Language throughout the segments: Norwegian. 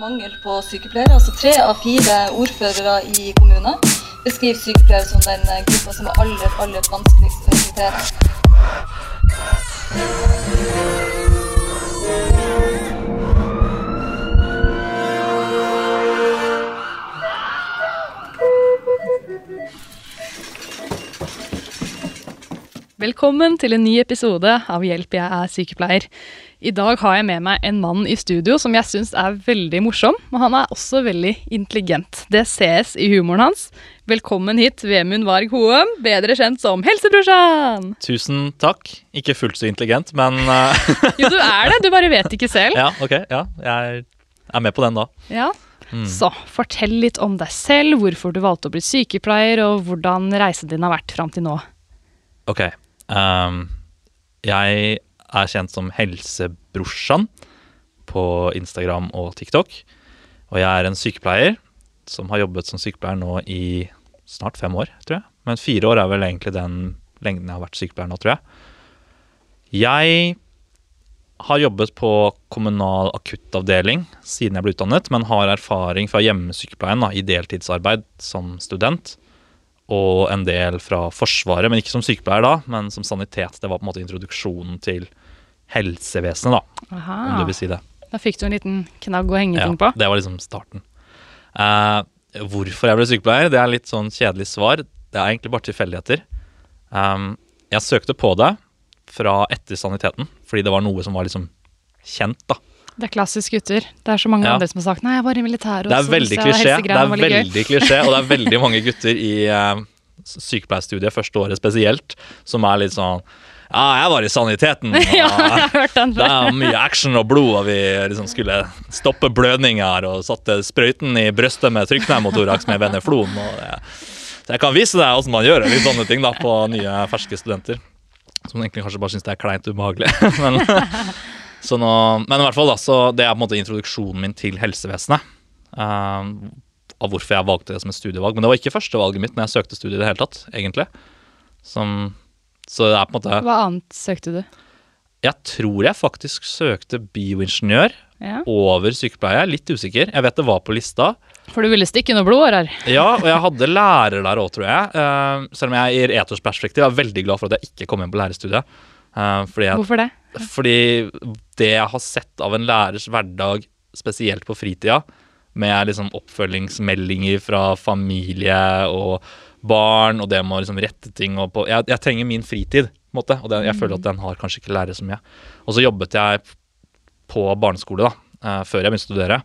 Mangel på sykepleiere. altså Tre av fire ordførere i kommunen beskriver sykepleiere som den gruppa som er aller, aller vanskeligst å rekruttere. Velkommen til en ny episode av Hjelp, jeg er sykepleier. I dag har jeg med meg en mann i studio som jeg syns er veldig morsom, og han er også veldig intelligent. Det ses i humoren hans. Velkommen hit, Vemund Varg Hoem, bedre kjent som Helsebrorsan! Tusen takk. Ikke fullt så intelligent, men uh... Jo, du er det, du bare vet ikke selv. ja, ok. Ja, jeg er med på den da. Ja. Så fortell litt om deg selv, hvorfor du valgte å bli sykepleier, og hvordan reisen din har vært fram til nå. Ok. Um, jeg er kjent som Helsebrorsan på Instagram og TikTok. Og jeg er en sykepleier som har jobbet som sykepleier nå i snart fem år, tror jeg. Men fire år er vel egentlig den lengden jeg har vært sykepleier nå, tror jeg. Jeg har jobbet på kommunal akuttavdeling siden jeg ble utdannet, men har erfaring fra hjemmesykepleien da, i deltidsarbeid som student. Og en del fra Forsvaret, men ikke som sykepleier da, men som sanitet. Det var på en måte introduksjonen til helsevesenet, da, om du vil si det. Da fikk du en liten knagg å henge ting på. det var liksom starten. Uh, hvorfor jeg ble sykepleier, det er litt sånn kjedelig svar. Det er egentlig bare tilfeldigheter. Um, jeg søkte på det fra etter saniteten, fordi det var noe som var liksom kjent, da. Det er klassisk gutter. Det er så mange Ja. andre som har sagt nei, jeg var i militæret. Det og er så synes jeg det helsegreiene er var litt gøy. veldig klisjé, og det er veldig mange gutter i uh, sykepleierstudiet første året spesielt, som er litt sånn Ja, jeg var i saniteten, Ja, jeg har hørt den det er mye action og blod, og vi liksom skulle stoppe blødninger og satte sprøyten i brystet med trykknærmotoraks med veneflon. Og det. Så jeg kan vise deg hvordan man gjør litt sånne ting da på nye, ferske studenter. Som egentlig kanskje bare syns det er kleint ubehagelig. men, så nå, men i hvert fall da, så det er på en måte introduksjonen min til helsevesenet. Uh, av hvorfor jeg valgte det som et studievalg. Men det var ikke førstevalget mitt når jeg søkte studie i det hele tatt, egentlig. Som, så det er på en måte Hva annet søkte du? Jeg tror jeg faktisk søkte bioingeniør Ja. over sykepleie. Litt usikker. Jeg vet det var på lista. For du ville stikke noe blodår her. Ja, og jeg hadde lærer der òg, tror jeg. Eh, selv om jeg i et ettårsperspektiv er veldig glad for at jeg ikke kom inn på lærerstudiet. Eh, jeg, Hvorfor det? fordi det jeg har sett av en lærers hverdag, spesielt på fritida, med liksom oppfølgingsmeldinger fra familie og barn, og det med å liksom rette ting og på Jeg, jeg trenger min fritid, på en måte, og det, jeg føler at den har kanskje ikke lærere så mye. Og så jobbet jeg på barneskole da, uh, før jeg begynte å studere.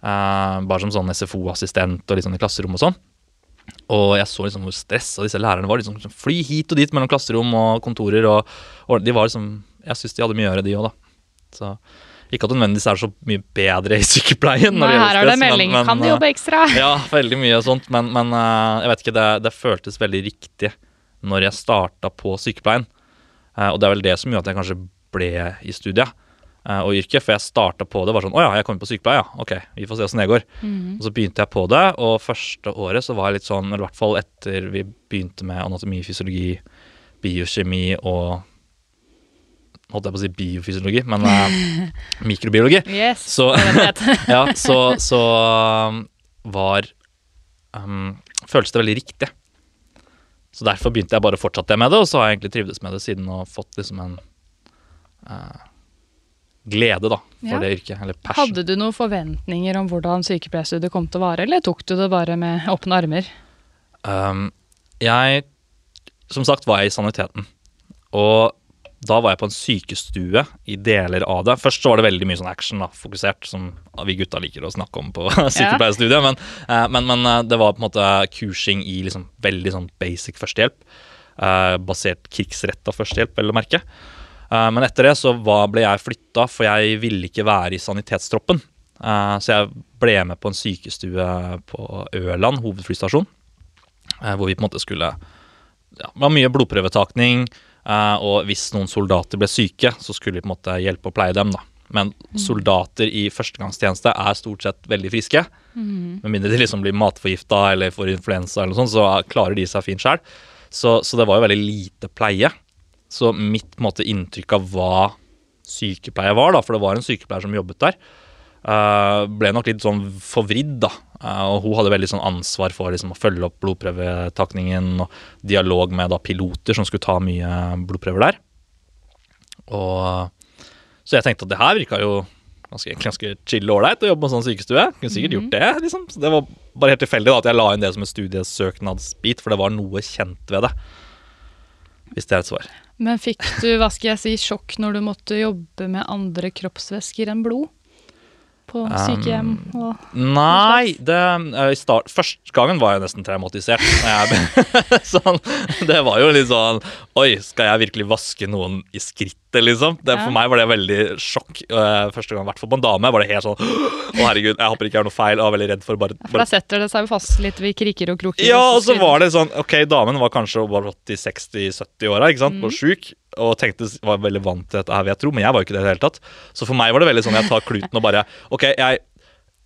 Uh, bare som sånn SFO-assistent og sånn i klasserom og sånn. Og jeg så liksom hvor stressa disse lærerne var. liksom Fly hit og dit mellom klasserom og kontorer. Og, og de var liksom Jeg syns de hadde mye å gjøre, de òg, da. Så ikke at det nødvendigvis er så mye bedre i sykepleien. Nei, her er det melding. men- men, kan du eh, jobbe ekstra? ja, veldig mye sånt, men, men eh, jeg vet ikke, det, det føltes veldig riktig når jeg starta på sykepleien. Eh, og det er vel det som gjorde at jeg kanskje ble i studiet og yrket. For jeg starta på det, var sånn Å ja, jeg kommer på sykepleie, ja. Ok, vi får se åssen det går. Og så begynte jeg på det, og første året så var jeg litt sånn, eller i hvert fall etter vi begynte med anatomi, fysiologi, biokjemi og Holdt jeg på å si biofysiologi, men eh, mikrobiologi. Yes. Så, ja, så, så um, var um, Føltes det veldig riktig. Så derfor begynte jeg bare å fortsette med det, og så har jeg egentlig trivdes med det siden og fått liksom en eh, glede da, for Ja. det yrket. Eller passion. Hadde du noen forventninger om hvordan sykepleierstudiet kom til å vare, eller tok du det bare med åpne armer? Um, jeg, som sagt, var jeg i saniteten. Og da var jeg på en sykestue i deler av det. Først så var det veldig mye sånn action, da, fokusert, som vi gutta liker å snakke om på sykepleierstudiet. Men, eh, men, men eh, det var på en måte kursing i liksom veldig sånn basic førstehjelp. eh, basert krigsretta førstehjelp, vel å merke. Men etter det så ble jeg flytta, for jeg ville ikke være i sanitetstroppen. Så jeg ble med på en sykestue på Ørland hovedflystasjon hvor vi på en måte skulle ja, Det var mye blodprøvetakning, og hvis noen soldater ble syke, så skulle vi på en måte hjelpe å pleie dem. da. Men soldater i førstegangstjeneste er stort sett veldig friske. Med mindre de liksom blir matforgifta eller får influensa, eller noe sånt, så klarer de seg fint sjøl. Så, så det var jo veldig lite pleie. Så mitt på en måte, inntrykk av hva sykepleie var, da, for det var en sykepleier som jobbet der, eh, ble nok litt sånn forvridd, da. Eh, og hun hadde veldig sånn ansvar for liksom, å følge opp blodprøvetakningen og dialog med da, piloter som skulle ta mye blodprøver der. Og, så jeg tenkte at det her virka jo ganske, ganske chill og ålreit å jobbe på en sånn sykestue. Kunne sikkert gjort det, liksom. Så det var bare helt tilfeldig da, at jeg la inn det som en studiesøknadsbit, for det var noe kjent ved det. Hvis det er et svar. Men fikk du hva skal jeg si, sjokk når du måtte jobbe med andre kroppsvæsker enn blod? På sykehjem og Nei, det, eh, i start, første gangen var jeg nesten traumatisert. Sånn, det var jo litt sånn Oi, skal jeg virkelig vaske noen i skrittet, liksom? Det, Ja. For meg var det veldig sjokk. eh, første gang, i hvert fall på en dame. var det helt sånn Å, herregud, jeg håper ikke jeg gjør noe feil. Jeg var veldig redd for bare, For da setter det seg jo fast litt ved kriker og kroker. Ja, og så var det sånn Ok, damen var kanskje over 80-60-70-åra, ikke sant, Mm. og sjuk, og tenkte var veldig vant til dette her, vil jeg tro, men jeg var jo ikke det i det hele tatt. Så for meg var det veldig sånn jeg tar kluten og bare Ok, jeg,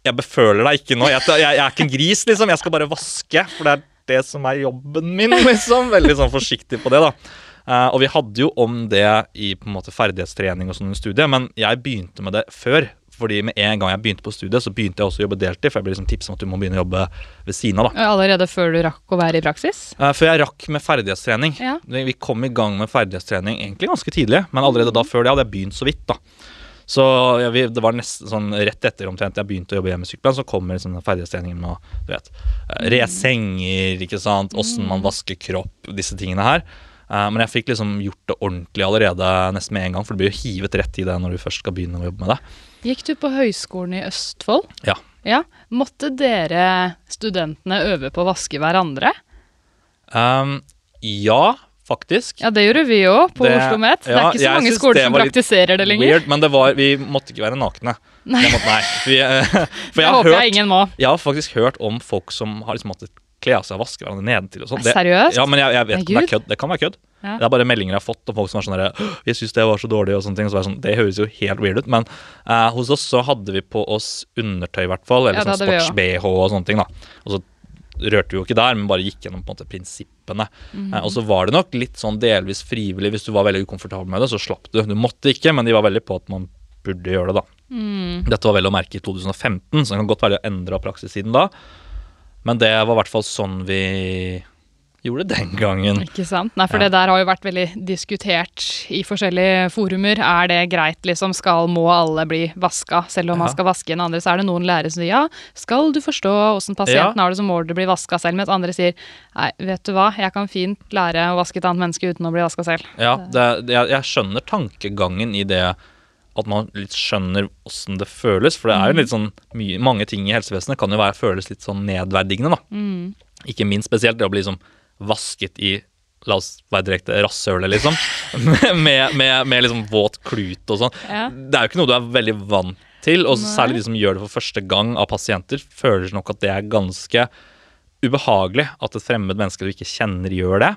jeg beføler deg ikke nå. Jeg, jeg, jeg er ikke en gris, liksom. Jeg skal bare vaske, for det er det som er jobben min, liksom. Veldig sånn forsiktig på det, da. Uh, og vi hadde jo om det i på en måte ferdighetstrening og sånn i studiet, men jeg begynte med det før. Fordi med en gang jeg begynte på studiet, så begynte jeg også å jobbe deltid. For jeg ble liksom tipset om at du må begynne å jobbe ved siden av. da Allerede før du rakk å være i praksis? Eh, Før jeg rakk med ferdighetstrening. Ja. Vi kom i gang med ferdighetstrening egentlig ganske tidlig, men allerede da før det hadde jeg begynt så vidt. da. Så ja, vi, det var nesten sånn rett etter omtrent jeg begynte å jobbe hjemme i sykepleien, så kommer liksom ferdighetstreningen med å du vet, eh, re senger, ikke sant, åssen man vasker kropp, disse tingene her. Eh, men jeg fikk liksom gjort det ordentlig allerede nesten med en gang, for du blir jo hivet rett i det når du først skal begynne å jobbe med det. Gikk du på Høgskolen i Østfold? Ja. Ja. Måtte dere studentene øve på å vaske hverandre? Um, ja, faktisk. Ja, det gjorde vi òg, på Det- Oslo Met. Det er ikke så mange skoler som praktiserer det lenger. Weird, men det var, vi måtte ikke være nakne. Nei. Måtte, nei. Vi, eh, jeg, jeg har, håper jeg ingen må. jeg har faktisk hørt om folk som har liksom måttet kle av seg og vaske hverandre nedentil og. Det- Seriøst? Ja, men jeg, jeg vet det er kødd. Det kan være kødd. Ja. Det er bare meldinger jeg har fått om folk som er sånn der, Jeg syns det var så dårlig, og sånne ting. Så var sånn, det høres jo helt weird ut. Men eh, hos oss så hadde vi på oss undertøy, i hvert fall. Eller Ja, sånn sports-BH og sånne ting. da Og så rørte vi jo ikke der, men bare gikk gjennom på en måte prinsippene. Mhm. Eh, og så var det nok litt sånn delvis frivillig. Hvis du var veldig ukomfortabel med det, så slapp du. Du måtte ikke, men de var veldig på at man burde gjøre det, da. Mm. Dette var vel å merke i 2015, så det kan godt være endra praksis siden da. Men det var i hvert fall sånn vi gjorde den gangen. Ikke sant? Nei, for Ja. det der har jo vært veldig diskutert i forskjellige forumer. Er det greit, liksom? Skal, må alle bli vaska? Selv om man skal vaske en andre, så er det noen lærere som sier ja, skal du forstå åssen pasienten har det, så må du bli vaska selv. Mens andre sier nei, vet du hva, jeg kan fint lære å vaske et annet menneske uten å bli vaska selv. Ja, det, jeg, jeg skjønner tankegangen i det at man litt skjønner åssen det føles. For det er jo litt sånn mye, mange ting i helsevesenet kan jo være, føles litt sånn nedverdigende, da. Mm. Ikke minst spesielt det å bli liksom vasket i La oss være direkte rasshølet, liksom. med, med, med liksom våt klut og sånn. Ja. Det er jo ikke noe du er veldig vant til, og særlig de som gjør det for første gang av pasienter, føler nok at det er ganske ubehagelig at et fremmed menneske du ikke kjenner, gjør det.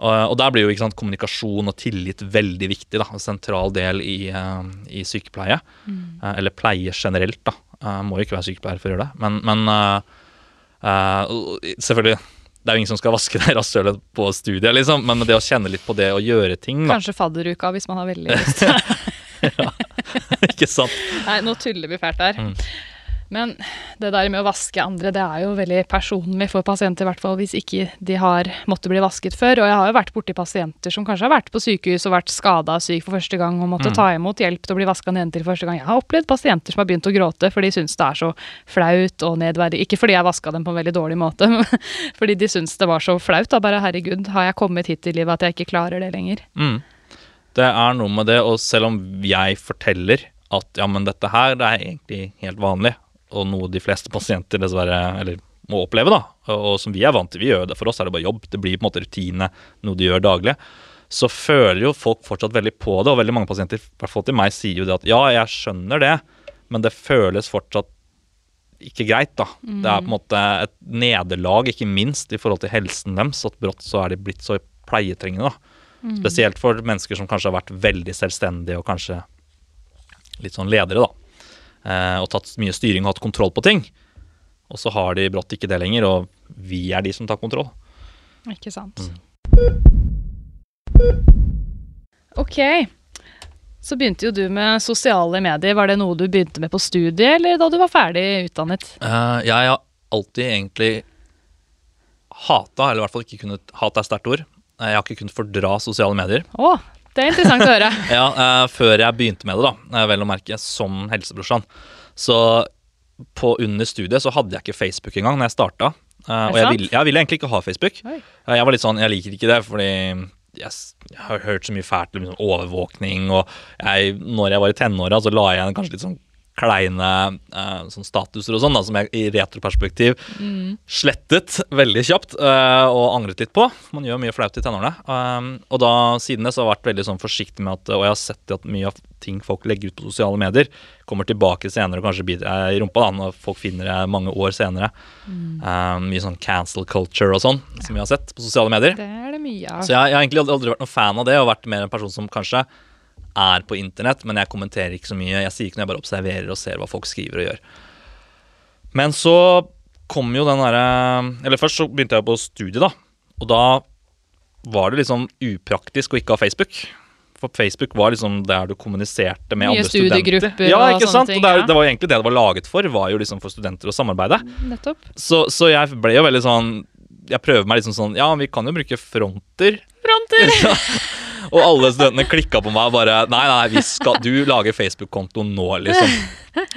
Og, og der blir jo sant, kommunikasjon og tillit veldig viktig. da, En sentral del i, eh, i sykepleie. Mm. eller pleie generelt, da. Må jo ikke være sykepleier for å gjøre det. Men, men uh, eh, selvfølgelig Det er jo ingen som skal vaske deg rasshølet på studiet, liksom, men det å kjenne litt på det å gjøre ting, da. Kanskje fadderuka hvis man har veldig lyst. ikke sant? Nei, nå tuller vi fælt der. Mm. Men det der med å vaske andre, det er jo veldig personlig for pasienter, i hvert fall hvis ikke de har måttet bli vasket før. Og jeg har jo vært borti pasienter som kanskje har vært på sykehus og vært skada og syk for første gang og måtte Mm. ta imot hjelp til å bli vaska nedentil første gang. Jeg har opplevd pasienter som har begynt å gråte fordi de syns det er så flaut og nedverdig. Ikke fordi jeg vaska dem på en veldig dårlig måte, men fordi de syns det var så flaut. Da bare herregud, har jeg kommet hit i livet at jeg ikke klarer det lenger? Mm. Det er noe med det, og selv om jeg forteller at ja, men dette her det er egentlig helt vanlig, og noe de fleste pasienter dessverre eller må oppleve, da, og, som vi er vant til, vi gjør det, for oss er det bare jobb, det blir på en måte rutine, noe de gjør daglig, så føler jo folk fortsatt veldig på det, og veldig mange pasienter, i hvert fall til meg, sier jo det at ja, jeg skjønner det, men det føles fortsatt ikke greit, da. Det er på en måte et nederlag, ikke minst i forhold til helsen deres, at brått så er de blitt så pleietrengende, da. Spesielt for mennesker som kanskje har vært veldig selvstendige og kanskje litt sånn ledere, da. Eh, og tatt mye styring og hatt kontroll på ting. Og så har de brått ikke det lenger, og vi er de som tar kontroll. Ikke sant. Mm. Ok. Så begynte jo du med sosiale medier. Var det noe du begynte med på studiet, eller da du var ferdig utdannet? Uh, jeg har alltid egentlig hata, eller i hvert fall ikke kunnet Hat er sterkt ord. Eh, Jeg har ikke kunnet fordra sosiale medier. Å, det er interessant å høre. Ja, uh, Før jeg begynte med det, da, eh, vel å merke, som helsebrorsan. Så på under studiet så hadde jeg ikke Facebook engang når jeg starta. Uh, Er og jeg ville, jeg ville egentlig ikke ha Facebook. Eh, Jeg var litt sånn, jeg liker ikke det, fordi jeg, jeg har hørt så mye fælt om liksom, overvåkning. Og jeg, når jeg var i tenåra, så la jeg igjen kanskje litt sånn kleine eh, sånn statuser og sånn, da, som jeg i retroperspektiv slettet veldig kjapt eh, og angret litt på. Man gjør mye flaut i tenårene. Um, og da siden det så har jeg vært veldig sånn forsiktig med at Og jeg har sett at mye av ting folk legger ut på sosiale medier, kommer tilbake senere og kanskje biter deg i rumpa da, når folk finner det mange år senere. Um, mye sånn cancel culture og sånn som vi har sett på sosiale medier. Det er det mye av. Så jeg, jeg har egentlig aldri vært noen fan av det, og vært mer en person som kanskje er på internett, men jeg kommenterer ikke så mye. Jeg sier ikke noe, jeg bare observerer og ser hva folk skriver og gjør. Men så kom jo den derre Eller først så begynte jeg på studiet, da. Og da var det liksom upraktisk å ikke ha Facebook. For Facebook var liksom der du kommuniserte med Mye andre studenter. studiegrupper Ja, og ikke sånne sant? ting, Og det, ja. det var egentlig det det var laget for, var jo liksom for studenter å samarbeide. Nettopp. Så, så jeg ble jo veldig sånn Jeg prøver meg liksom sånn Ja, vi kan jo bruke fronter. Fronter! Og alle studentene klikka på meg og bare Nei, nei, vi skal, du lager Facebook-konto nå, liksom.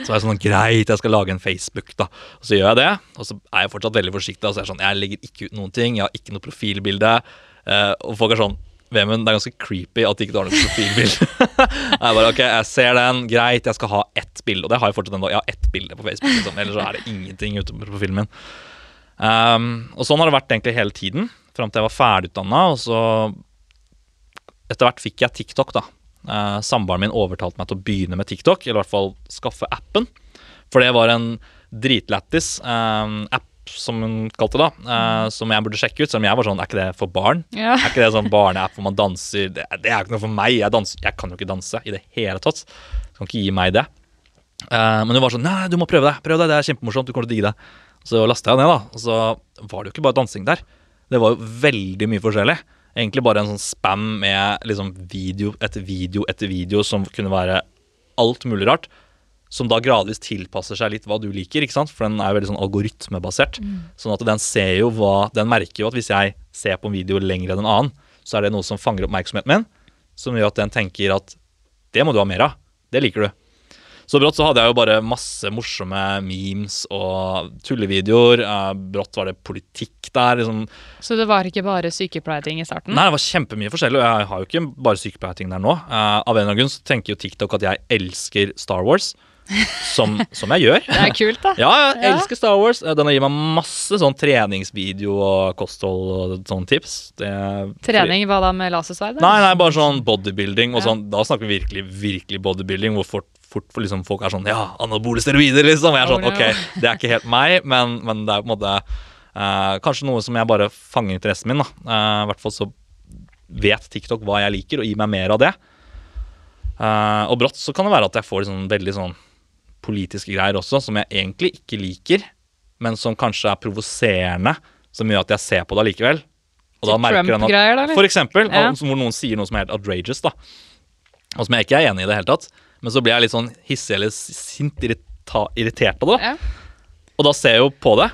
Så er jeg sånn Greit, jeg skal lage en Facebook, da. Og så gjør jeg det. Og så er jeg fortsatt veldig forsiktig. Og så er jeg sånn Jeg legger ikke ut noen ting. Jeg har ikke noe profilbilde. Eh, og folk er sånn Vemund, det er ganske creepy at ikke du har noe profilbilde. jeg bare ok, jeg ser den. Greit, jeg skal ha ett bilde. Og det har jeg fortsatt ennå. Jeg har ett bilde på Facebook. Liksom. Ellers så er det ingenting ute på profilen min. Um, og sånn har det vært egentlig hele tiden, fram til jeg var ferdigutdanna. Og så etter hvert fikk jeg TikTok, da. Eh, Samboeren min overtalte meg til å begynne med TikTok, eller i hvert fall skaffe appen. For det var en dritlættis eh, app, som hun kalte det, da, eh, som jeg burde sjekke ut. Selv om jeg var sånn, er ikke det for barn? Ja. Er ikke det sånn barneapp hvor man danser? Det, det er jo ikke noe for meg. Jeg, danser, jeg kan jo ikke danse i det hele tatt. Du kan ikke gi meg det. Eh, men hun var sånn Nei, du må prøve det. Prøv det, det er kjempemorsomt. Du kommer til å digge det. Så lasta jeg ned, da. Og så var det jo ikke bare dansing der. Det var jo veldig mye forskjellig. Egentlig bare en sånn spam med liksom video etter video etter video som kunne være alt mulig rart. Som da gradvis tilpasser seg litt hva du liker, ikke sant? for den er jo veldig sånn algoritmebasert. Sånn at den ser jo hva Den merker jo at hvis jeg ser på en video lenger enn en annen, så er det noe som fanger oppmerksomheten min, som gjør at den tenker at det må du ha mer av. Det liker du. Så brått så hadde jeg jo bare masse morsomme memes og tullevideoer. Eh, brått var det politikk der. liksom. Så det var ikke bare sykepleierting i starten? Nei, det var kjempemye forskjellig, og jeg har jo ikke bare sykepleierting der nå. Eh, av en eller annen grunn så tenker jo TikTok at jeg elsker Star Wars, som, som jeg gjør. Det er kult, da. Ja, jeg elsker Star Wars. Den Den gir meg masse sånn treningsvideo og kosthold og sånne tips. Det, Trening, hva da med lasersverd? Nei, nei, bare sånn bodybuilding. Og Ja. sånn, da snakker vi virkelig virkelig bodybuilding, hvor fort, fort for liksom, folk er sånn Ja, anabole steroider, liksom. Og jeg er sånn, ok, det er ikke helt meg, men, men det er på en måte eh, kanskje noe som jeg bare fanger interessen min. da. Eh, I hvert fall så vet TikTok hva jeg liker, og gir meg mer av det. Eh, og brått så kan det være at jeg får liksom, veldig sånn politiske greier også, som jeg egentlig ikke liker, men som kanskje er provoserende, som gjør at jeg ser på det allikevel. Og da merker han at for eksempel, Ja. hvor noen sier noe som er helt outrageous, da. Og som jeg ikke er enig i i det hele tatt. Men så blir jeg litt sånn hissig eller sint, irritert av det. Ja. Og da ser jeg jo på det.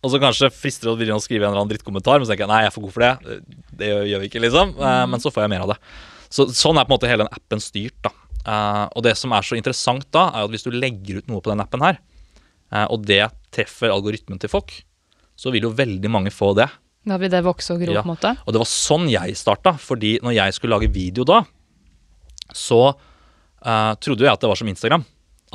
Og så kanskje frister det å skrive en eller annen drittkommentar, men så tenker jeg nei, jeg er for god for det. Det gjør gjør vi ikke, liksom. Mm. Men så får jeg mer av det. Så Sånn er på en måte hele den appen styrt. da. Uh, og det som er så interessant da, er at hvis du legger ut noe på den appen her, uh, og det treffer algoritmen til folk, så vil jo veldig mange få det. Da vil det vokse og gro, Ja. på en måte? Og det var sånn jeg starta, fordi når jeg skulle lage video da, så eh, trodde jeg at det var som Instagram.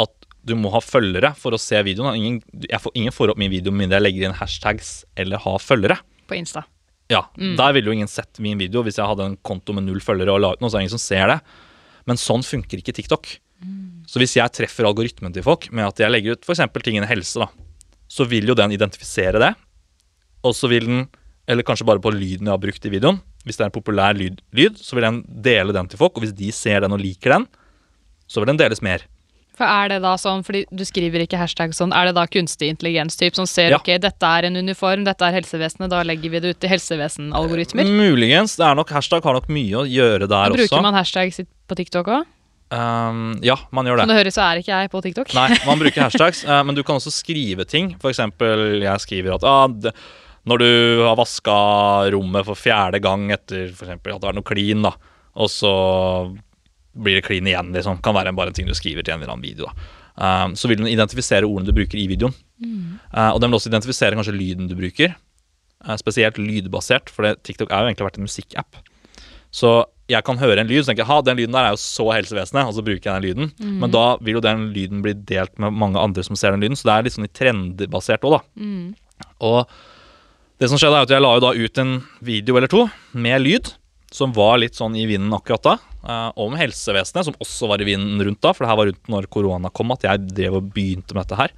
At du må ha følgere for å se videoen. Ingen, jeg får ingen får opp min video med mindre jeg legger inn hashtags eller har følgere. På Insta. Ja, Der ville jo ingen sett min video hvis jeg hadde en konto med null følgere og la ut noe, så er det ingen som ser det. Men sånn funker ikke TikTok. Så hvis jeg treffer algoritmen til folk med at jeg legger ut f.eks. ting innen helse, da, så vil jo den identifisere det. Og så vil den, eller kanskje bare på lyden jeg har brukt i videoen, hvis det er en populær lyd, lyd, så vil den dele den til folk. Og hvis de ser den og liker den, så vil den deles mer. For er det da sånn, fordi du skriver ikke hashtag sånn, er det da kunstig intelligens typ som ser Ja. ok, dette er en uniform, dette er helsevesenet, da legger vi det ut til helsevesenalgoritmer? Muligens. det er nok Hashtag har nok mye å gjøre der Bruker også. man hashtag sitt på TikTok òg? Um, ja, man gjør Som det. du hører, så er ikke jeg på TikTok. Nei, man bruker hashtags, eh, men du kan også skrive ting. For eksempel, jeg skriver at ah, det, når du har vaska rommet for fjerde gang etter for eksempel, at det er noe klin, da, og så blir det klin igjen, liksom. Kan være bare en ting du skriver til en eller annen video. da. Um, så vil den identifisere ordene du bruker i videoen. Eh, og den vil også identifisere kanskje lyden du bruker. Uh, spesielt lydbasert, for det, TikTok er jo egentlig vært en musikkapp. Så jeg kan høre en lyd, så tenker jeg ha, den lyden der er jo så helsevesenet, og så bruker jeg den lyden. Men da vil jo den lyden bli delt med mange andre som ser den lyden, så det er litt sånn trendbasert òg, da. Og det som skjedde, er at jeg la jo da ut en video eller to med lyd, som var litt sånn i vinden akkurat da, om helsevesenet, som også var i vinden rundt da, for det her var rundt når korona kom, at jeg drev og begynte med dette her.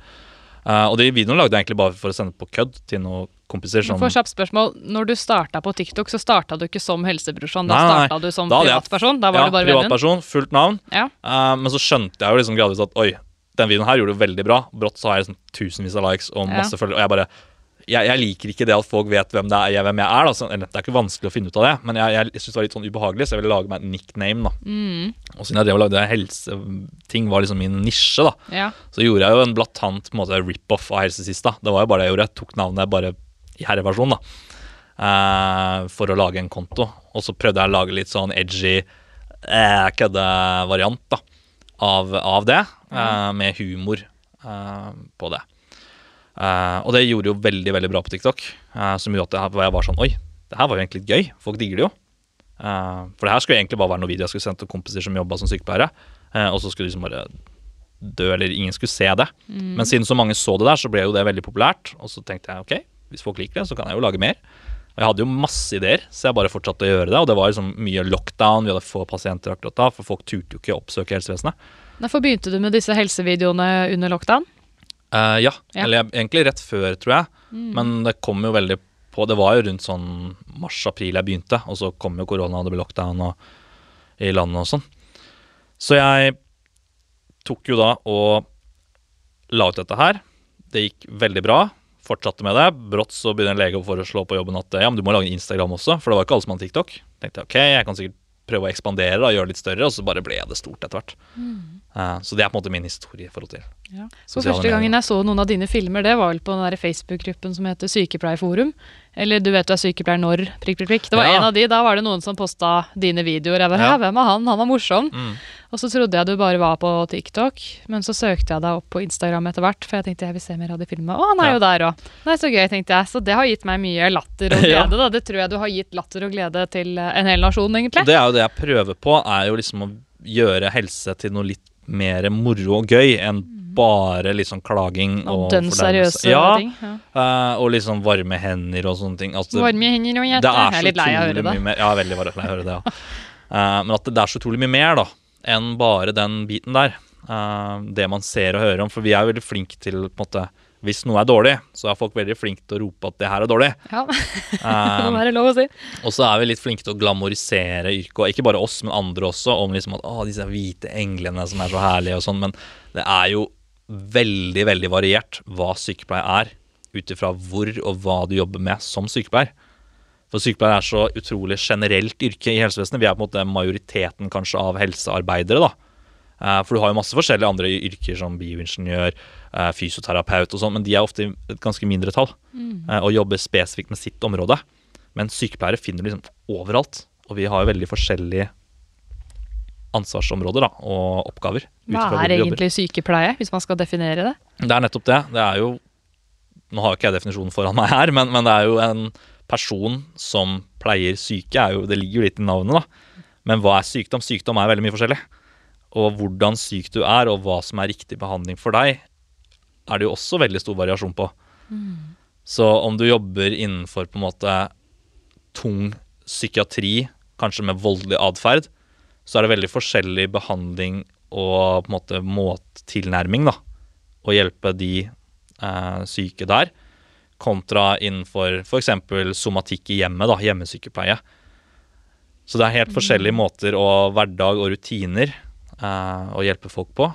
Eh, og de videoene lagde jeg egentlig bare for å sende på kødd til noen kompiser som For kjapt spørsmål, Når du starta på TikTok, så starta du ikke som helsebrorsan. Da starta du som Da privatperson. Da var ja, du bare vennen. privatperson, fullt navn. Ja. Eh, men så skjønte jeg jo liksom gradvis at oi, den videoen her gjorde det veldig bra. Brått så har jeg liksom tusenvis av likes og Ja. masse følgere. Og jeg bare jeg, jeg liker ikke det at folk vet hvem, det er, jeg, hvem jeg er. Da. Så, det er ikke vanskelig å finne ut av det, men jeg, jeg, syntes det var litt sånn ubehagelig, så jeg ville lage meg et nickname. da. Mm. Og siden jeg drev og lagde helseting, var liksom min nisje, da, ja. så gjorde jeg jo en blatant rip-off av Helsesista. Det var jo bare det jeg gjorde. Jeg tok navnet bare i herreversjon, da. eh, for å lage en konto. Og så prøvde jeg å lage litt sånn edgy eh, køddevariant da, av, av det, eh, med humor på det. Eh, og det gjorde jo veldig veldig bra på TikTok, uh, som gjorde at jeg, var sånn Oi, det her var jo egentlig litt gøy. Folk digger det jo. Uh, for det her skulle egentlig bare være noe video jeg skulle sendt til kompiser som jobba som sykepleiere. og så skulle de liksom bare dø, eller ingen skulle se det. Men siden så mange så det der, så ble jo det veldig populært. Og så tenkte jeg ok, hvis folk liker det, så kan jeg jo lage mer. Og jeg hadde jo masse ideer, så jeg bare fortsatte å gjøre det. Og det var liksom mye lockdown, vi hadde få pasienter akkurat da, for folk turte jo ikke å oppsøke helsevesenet. Hvorfor begynte du med disse helsevideoene under lockdown? Eh, ja, Ja. eller jeg- egentlig rett før, tror jeg. Men det kom jo veldig på Det var jo rundt sånn mars-april jeg begynte, og så kom jo korona, og det ble lockdown og, i landet og sånn. Så jeg tok jo da og la ut dette her. Det gikk veldig bra. Fortsatte med det. Brått så begynner en lege å foreslå på jobben at ja, men du må lage en Instagram også, for det var ikke alle som hadde TikTok. Tenkte jeg ok, jeg kan sikkert prøve å ekspandere og gjøre det litt større, og så bare ble det stort etter hvert. Eh, så det er på en måte min historie i forhold til For første gangen jeg så noen av dine filmer, det var vel på den Facebook-gruppen som heter Sykepleierforum. Eller du vet du er sykepleier når, prikk, prikk, prikk. Det var Ja. en av de, da var det noen som posta dine videoer. Jeg bare, Ja. ja, hvem er han? Han var morsom. Mm. Og så trodde jeg du bare var på TikTok, men så søkte jeg deg opp på Instagram etter hvert, for jeg tenkte jeg vil se mer av de filmene. Å, han er Ja. jo der òg. Nei, så gøy, tenkte jeg. Så det har gitt meg mye latter og Ja. glede, da. Det tror jeg du har gitt latter og glede til eh, en hel nasjon, egentlig. Og det er jo det jeg prøver på, er jo liksom å gjøre helse til noe litt mer moro og gøy enn bare litt sånn klaging Og dønn seriøse ja, ting. Ja. eh, og liksom varme hender og sånne ting. Altså, Varme hender og hjerte. er Jeg er litt lei av å høre det. mer Ja, veldig lei av å høre det, ja. uh, men at det, det er så utrolig mye mer, da, enn bare den biten der. Eh, det man ser og hører om. For vi er veldig flinke til på en måte Hvis noe er dårlig, så er folk veldig flinke til å rope at det her er dårlig. Ja, Eh, det er være lov å si. og så er vi litt flinke til å glamorisere yrket, og ikke bare oss, men andre også, om liksom at å, disse hvite englene som er så herlige og sånn, men det er jo veldig, veldig variert hva sykepleie er, ut ifra hvor og hva du jobber med som sykepleier. For sykepleier er så utrolig generelt yrke i helsevesenet. Vi er på en måte majoriteten kanskje av helsearbeidere, da. Eh, For du har jo masse forskjellige andre yrker som bioingeniør, eh, fysioterapeut og sånn, men de er ofte i et ganske mindre tall eh, og jobber spesifikt med sitt område. Men sykepleiere finner du liksom overalt, og vi har jo veldig forskjellige ansvarsområder da, og oppgaver. Hva er egentlig sykepleie, hvis man skal definere det? Det er nettopp det. Det er jo Nå har ikke jeg definisjonen foran meg her, men, men det er jo en person som pleier syke. Er jo, det ligger jo litt i navnet, da. Men hva er sykdom? Sykdom er veldig mye forskjellig. Og hvordan syk du er, og hva som er riktig behandling for deg, er det jo også veldig stor variasjon på. Så om du jobber innenfor på en måte tung psykiatri, kanskje med voldelig atferd, så er det veldig forskjellig behandling og på en måte måttilnærming, da. Å hjelpe de eh, syke der, kontra innenfor f.eks. somatikk i hjemmet, da, hjemmesykepleie. Så det er helt forskjellige måter og hverdag og rutiner eh, å hjelpe folk på.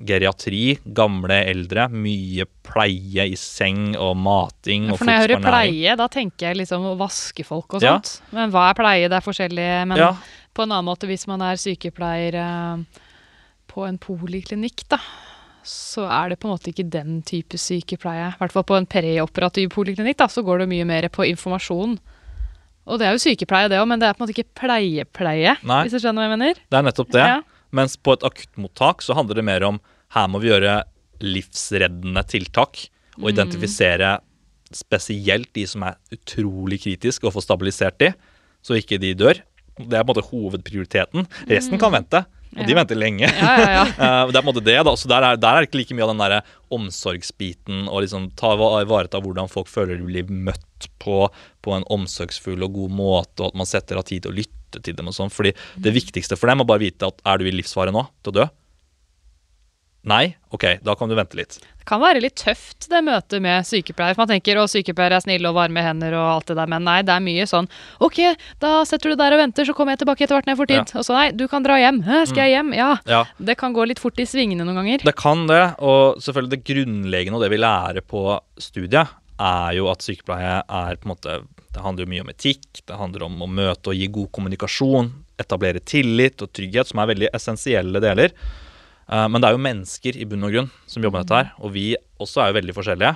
Geriatri, gamle eldre, mye pleie i seng og mating og For når jeg hører pleie, da tenker jeg liksom å vaske folk og Ja. sånt. Men hva er pleie? Det er forskjellig. Men Ja. på en annen måte, hvis man er sykepleier eh, på en poliklinikk, da, så er det på en måte ikke den type sykepleie. I hvert fall på en preoperativ poliklinikk, da, så går det mye mer på informasjon. Og det er jo sykepleie, det òg, men det er på en måte ikke pleie-pleie, Nei. hvis du skjønner hva jeg mener? Det er nettopp det. Ja. Mens på et akuttmottak så handler det mer om her må vi gjøre livsreddende tiltak. Og Mm. identifisere spesielt de som er utrolig kritiske, og få stabilisert de, så ikke de dør. Det er på en måte hovedprioriteten. Resten kan vente, og de Mm. Venter lenge. Ja, ja, ja. Eh, det er på en måte det, da. Så der er, der er ikke like mye av den der omsorgsbiten og liksom ta va- ivareta hvordan folk føler de blir møtt på på en omsorgsfull og god måte, og at man setter av tid til å lytte til dem og sånn. Fordi det viktigste for dem er bare vite at er du i livsfare nå til å dø? Nei? Ok, da kan du vente litt. Det kan være litt tøft, det møtet med sykepleier. For man tenker å, sykepleiere er snille og varme hender og alt det der, men nei, det er mye sånn OK, da setter du deg der og venter, så kommer jeg tilbake etter hvert når jeg får tid. Og så nei, du kan dra hjem. Hæ, skal jeg hjem? Ja. Ja, Det kan gå litt fort i svingene noen ganger. det kan det. Og selvfølgelig det grunnleggende og det vi lærer på studiet, er jo at sykepleie er på en måte Det handler jo mye om etikk, det handler om å møte og gi god kommunikasjon, etablere tillit og trygghet, som er veldig essensielle deler. Eh, Men det er jo mennesker i bunn og grunn som jobber med dette her, og vi også er jo veldig forskjellige.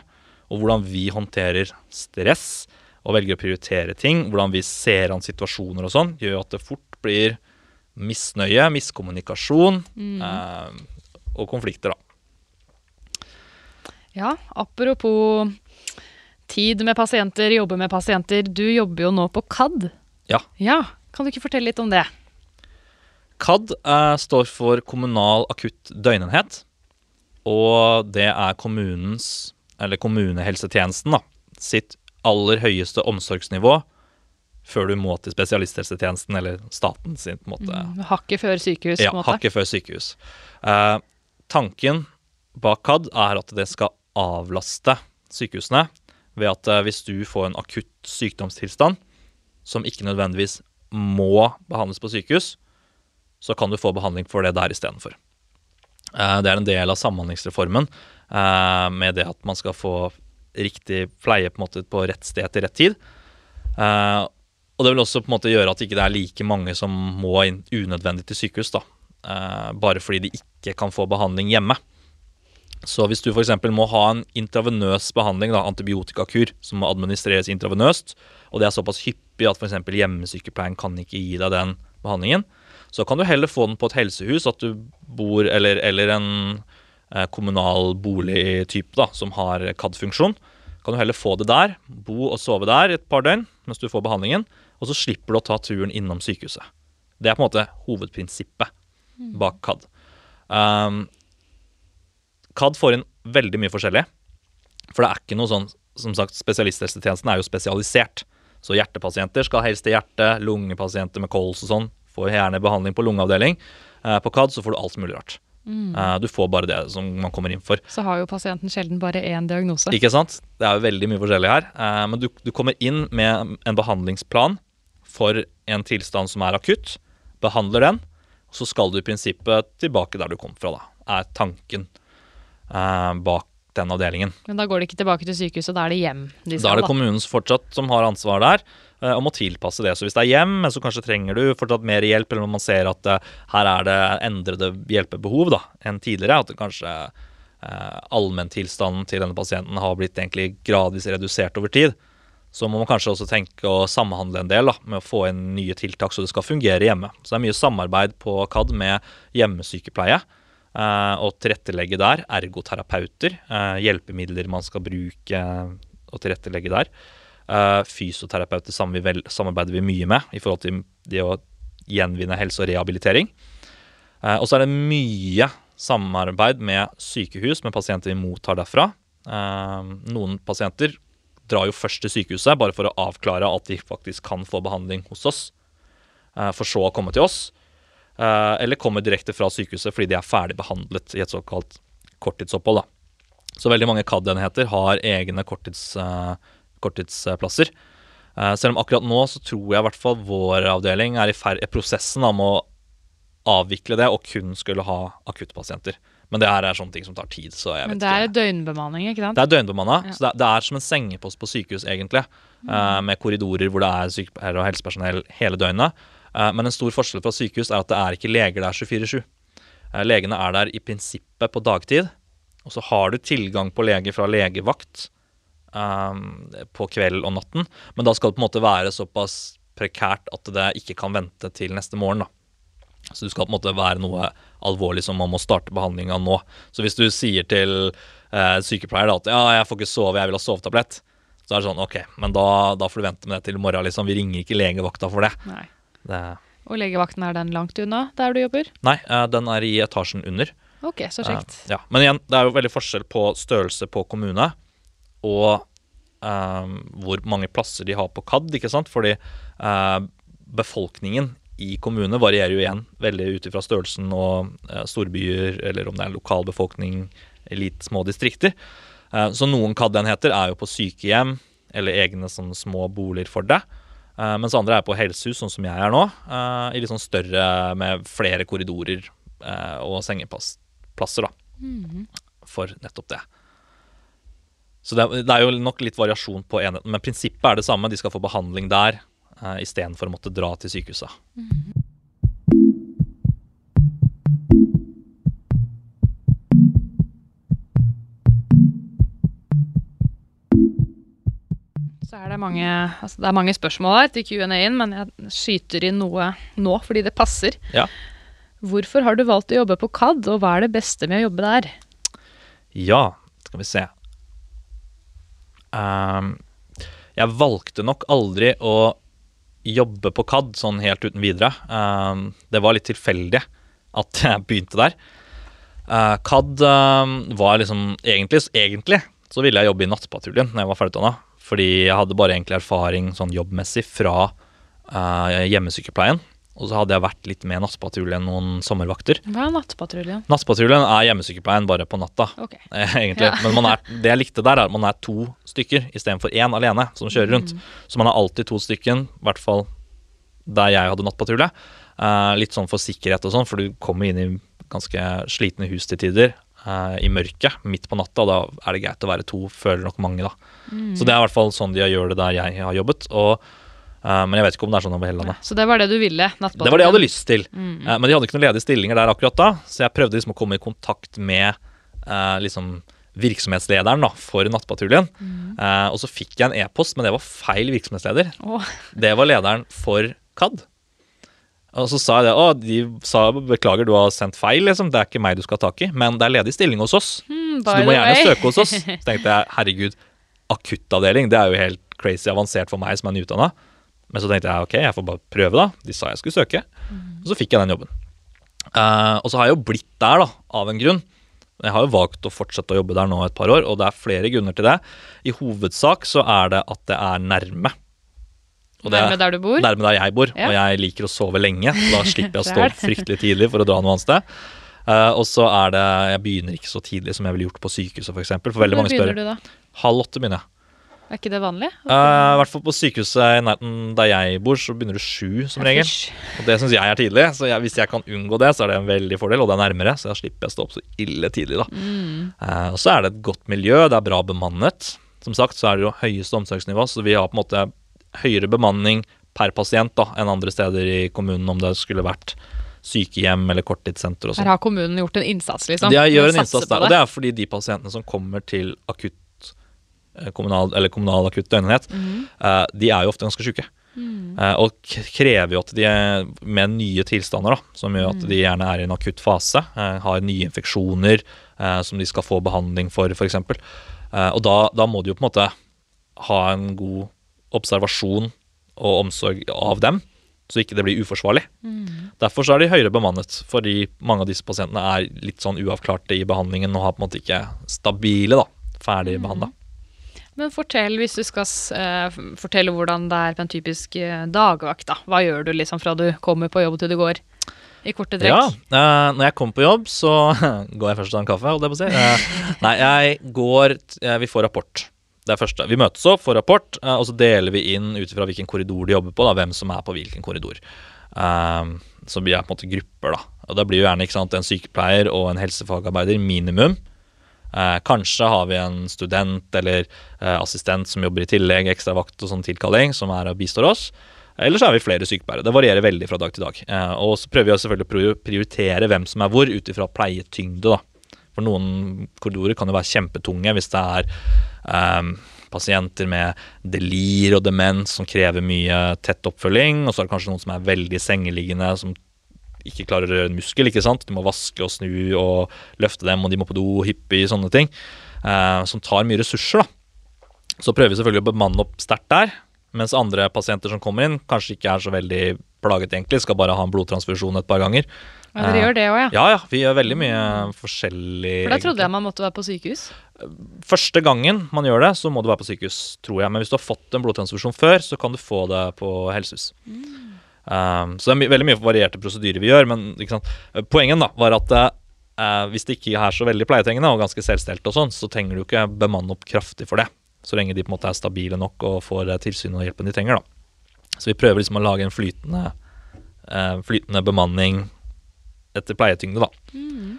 Og hvordan vi håndterer stress og velger å prioritere ting, hvordan vi ser an situasjoner og sånn, gjør jo at det fort blir misnøye, miskommunikasjon eh, og konflikter, da. Ja, apropos tid med pasienter, jobbe med pasienter. Du jobber jo nå på KAD. Ja. Ja, kan du ikke fortelle litt om det? KAD eh, står for Kommunal akutt døgnenhet. Og det er kommunens, eller kommunehelsetjenesten, da, sitt aller høyeste omsorgsnivå før du må til spesialisthelsetjenesten eller staten sin på en måte. Mm, Hakket før sykehus, Ja, på en måte. hakket før sykehus. Eh, tanken bak KAD er at det skal avlaste sykehusene ved at eh, hvis du får en akutt sykdomstilstand som ikke nødvendigvis må behandles på sykehus, så kan du få behandling for det der istedenfor. Eh, det er en del av Samhandlingsreformen eh, med det at man skal få riktig pleie på, måte, på rett sted til rett tid. Eh, og det vil også på en måte gjøre at det ikke er like mange som må unødvendig til sykehus, da. Bare fordi de ikke kan få behandling hjemme. Så hvis du f.eks. må ha en intravenøs behandling, da, antibiotikakur, som må administreres intravenøst, og det er såpass hyppig at f.eks. hjemmesykepleien kan ikke gi deg den behandlingen, så kan du heller få den på et helsehus, at du bor, eller, eller en eh, kommunal boligtype da, som har CAD-funksjon. Kan du heller få det der, bo og sove der et par døgn mens du får behandlingen, og så slipper du å ta turen innom sykehuset. Det er på en måte hovedprinsippet bak CAD. Um, CAD får inn veldig mye forskjellig. For det er ikke noe sånn Som sagt, spesialisthelsetjenesten er jo spesialisert. Så hjertepasienter skal helst til hjerte. Lungepasienter med kols og sånn får gjerne behandling på lungeavdeling. Eh, på CAD så får du alt mulig rart. Eh, du får bare det som man kommer inn for. Så har jo pasienten sjelden bare én diagnose. Ikke sant? Det er jo veldig mye forskjellig her. Eh, men du, du kommer inn med en behandlingsplan for en tilstand som er akutt. Behandler den. Så skal du i prinsippet tilbake der du kom fra, da. Er tanken eh, bak den avdelingen. Men da går de ikke tilbake til sykehuset, da er det hjem de Da er det kommunen fortsatt som har ansvar der, eh, og må tilpasse det. Så hvis det er hjem, men så kanskje trenger du fortsatt mer hjelp, eller når man ser at eh, her er det endrede hjelpebehov da, enn tidligere, at kanskje eh, allmenntilstanden til denne pasienten har blitt egentlig gradvis redusert over tid, så må man kanskje også tenke å samhandle en del da, med å få inn nye tiltak så det skal fungere hjemme. Så det er mye samarbeid på KAD med hjemmesykepleie. Eh, og tilrettelegge der. Ergoterapeuter. eh, hjelpemidler man skal bruke og tilrettelegge der. Eh, fysioterapeuter samarbeider vi mye med i forhold til det å gjenvinne helse og rehabilitering. Eh, og så er det mye samarbeid med sykehus, med pasienter vi mottar derfra. Eh, noen pasienter drar jo først til sykehuset bare for å avklare at de faktisk kan få behandling hos oss, eh, for så å komme til oss. Eh, eller kommer direkte fra sykehuset fordi de er ferdig behandlet i et såkalt korttidsopphold. Da. Så veldig mange CAD-enheter har egne korttids, eh, korttidsplasser. Eh, selv om akkurat nå så tror jeg i hvert fall vår avdeling er i i prosessen om å avvikle det og kun skulle ha akuttpasienter. Men det her er sånne ting som tar tid. så jeg Men det er ikke. døgnbemanning, ikke sant? Det er døgnbemanna, Ja. så det er, det er som en sengepost på sykehus, egentlig. eh, med korridorer hvor det er sykepleiere og helsepersonell hele døgnet. Eh, men en stor forskjell fra sykehus er at det er ikke leger der 24-7. Eh, legene er der i prinsippet på dagtid. Og så har du tilgang på lege fra legevakt um, på kveld og natten. Men da skal det på en måte være såpass prekært at det ikke kan vente til neste morgen. da. Så det skal på en måte være noe alvorlig som man må starte behandlinga nå. Så hvis du sier til eh, sykepleier da, at ja, jeg får ikke sove, jeg vil ha sovetablett, så er det sånn OK, men da, da får du vente med det til i morgen. liksom. Vi ringer ikke legevakta for det. Nei. Det Og legevakten, er den langt unna der du jobber? nei, eh, den er i etasjen under. Ok, så kjekt. Eh, ja. Men igjen, det er jo veldig forskjell på størrelse på kommune og eh, hvor mange plasser de har på KAD, ikke sant? Fordi uh, befolkningen i kommune varierer jo igjen veldig ut ifra størrelsen og uh, storbyer, eller om det er lokal befolkning litt små distrikter. Uh, så noen KAD-enheter er jo på sykehjem eller egne sånne små boliger for det. Eh, mens andre er på helsehus, sånn som jeg er nå, Uh, i litt sånn større med flere korridorer uh, og sengeplasser, da. For nettopp det. Så det, er- det er jo nok litt variasjon på enheten, men prinsippet er det samme. De skal få behandling der uh, istedenfor å måtte dra til sykehuset. Så er det mange, altså det er mange spørsmål her til Q&A-en, men jeg skyter inn noe nå fordi det passer. Ja. Hvorfor har du valgt å jobbe på CAD, og hva er det beste med å jobbe der? Ja, skal vi se. Um, jeg valgte nok aldri å jobbe på CAD sånn helt uten videre. Um, det var litt tilfeldig at jeg begynte der. Uh, CAD um, var liksom egentlig, egentlig så ville jeg jobbe i Nattpatruljen når jeg var ferdigutdanna. Fordi jeg hadde bare egentlig erfaring sånn jobbmessig fra uh, hjemmesykepleien. Og så hadde jeg vært litt med Nattpatruljen noen sommervakter. Hva er Nattpatruljen? Nattpatruljen er hjemmesykepleien bare på natta. Ok. Eh, egentlig. Ja. Men man er, det jeg likte der, er at man er to stykker istedenfor én alene som kjører rundt. Så man er alltid to stykken, i hvert fall der jeg hadde nattpatrulje. Uh, litt sånn for sikkerhet og sånn, for du kommer inn i ganske slitne hus til tider. Eh, I mørket midt på natta, og da er det greit å være to, føler nok mange, da. Så det er i hvert fall sånn de gjør det der jeg har jobbet. Og, Uh, men jeg vet ikke om det er sånn over hele landet. Så det var det du ville? Nattpatruljen? Det var det jeg hadde lyst til. Eh, men de hadde ikke noen ledige stillinger der akkurat da, så jeg prøvde liksom å komme i kontakt med uh, liksom virksomhetslederen da, for Nattpatruljen. Eh, og så fikk jeg en e-post, men det var feil virksomhetsleder. Oh. Det var lederen for KAD. Og så sa jeg det. Å, de sa beklager, du har sendt feil, liksom. Det er ikke meg du skal ha tak i. Men det er ledig stilling hos oss. mm, Så du må gjerne way. søke hos oss. Så tenkte jeg herregud, akuttavdeling, det er jo helt crazy avansert for meg som er nyutdanna. Men så tenkte jeg ok, jeg får bare prøve, da. De sa jeg skulle søke. Og så fikk jeg den jobben. Uh, og så har jeg jo blitt der, da, av en grunn. Jeg har jo valgt å fortsette å jobbe der nå et par år, og det er flere grunner til det. I hovedsak så er det at det er nærme. Og det Nærme der du bor? Nærme der jeg bor, Ja. og jeg liker å sove lenge. Da slipper jeg å stå opp fryktelig tidlig for å dra noe annet sted. Uh, og så er det Jeg begynner ikke så tidlig som jeg ville gjort på sykehuset, f.eks. For, eksempel, for veldig Når mange spør. du da? Halv åtte begynner jeg. Er ikke det vanlig? Eh, I hvert fall på sykehuset i nærheten der jeg bor, så begynner du sju som regel. Og det syns jeg er tidlig, så jeg, hvis jeg kan unngå det, så er det en veldig fordel, og det er nærmere, så da slipper jeg stå opp så ille tidlig, da. Eh, og så er det et godt miljø, det er bra bemannet. Som sagt så er det jo høyeste omsorgsnivå, så vi har på en måte høyere bemanning per pasient da, enn andre steder i kommunen om det skulle vært sykehjem eller korttidssenter og Her sånn. har kommunen gjort en innsats, liksom. De gjør en innsats der, og det er fordi de pasientene som kommer til akutt eh, kommunal, eller kommunal akutt døgnenhet, mm. eh, de er jo ofte ganske syke. Mm. og krever jo at de er med nye tilstander, da, som gjør at de gjerne er i en akutt fase, eh, har nye infeksjoner eh, som de skal få behandling for, f.eks. Eh, og da, da må de jo på en måte ha en god observasjon og omsorg av dem, så ikke det blir uforsvarlig. Derfor så er de høyere bemannet, fordi mange av disse pasientene er litt sånn uavklarte i behandlingen og har på en måte ikke stabile, da, ferdig behandla. Men fortell, hvis du skal eh, fortelle hvordan det er på en typisk eh, dagvakt, da. Hva gjør du liksom fra du kommer på jobb til du går? I korte trekk. Ja, uh, når jeg kommer på jobb, så går jeg først og tar en kaffe, holdt jeg på å si. Nei, jeg går Vi får rapport. Det er første. Vi møtes opp, får rapport, eh, og så deler vi inn ut ifra hvilken korridor de jobber på, da, hvem som er på hvilken korridor. Um, så vi er på en måte grupper, da. Og da blir jo gjerne sant, en sykepleier og en helsefagarbeider, minimum. Eh, kanskje har vi en student eller eh, assistent som jobber i tillegg, ekstravakt og sånn tilkalling, som er og bistår oss. Eller så er vi flere sykepleiere. Det varierer veldig fra dag til dag. Eh, og så prøver vi selvfølgelig å prioritere hvem som er hvor, ut ifra pleietyngde. da. For noen korridorer kan jo være kjempetunge hvis det er um, pasienter med delir og demens som krever mye tett oppfølging. Og så er det kanskje noen som er veldig sengeliggende, som ikke klarer å røre en muskel. ikke sant? De må vaske og snu og løfte dem, og de må på do hyppig, sånne ting. Uh, som tar mye ressurser, da. Så prøver vi selvfølgelig å bemanne opp sterkt der. Mens andre pasienter som kommer inn, kanskje ikke er så veldig plaget, egentlig. Skal bare ha en blodtransfusjon et par ganger. Ja, Dere gjør det òg, ja? Ja, ja. Vi gjør veldig mye forskjellig. For da trodde jeg man måtte være på sykehus? Første gangen man gjør det, så må du være på sykehus, tror jeg. Men hvis du har fått en blodtransfusjon før, så kan du få det på helsehus. Mm. Um, så det er my veldig mye varierte prosedyrer vi gjør. Men poenget da, var at uh, hvis det ikke er så veldig pleietrengende og ganske selvstelt, og sånn, så trenger du ikke bemanne opp kraftig for det. Så lenge de på en måte er stabile nok og får tilsyn og hjelpen de trenger. da. Så vi prøver liksom å lage en flytende, uh, flytende bemanning etter pleietyngde, da. Mm.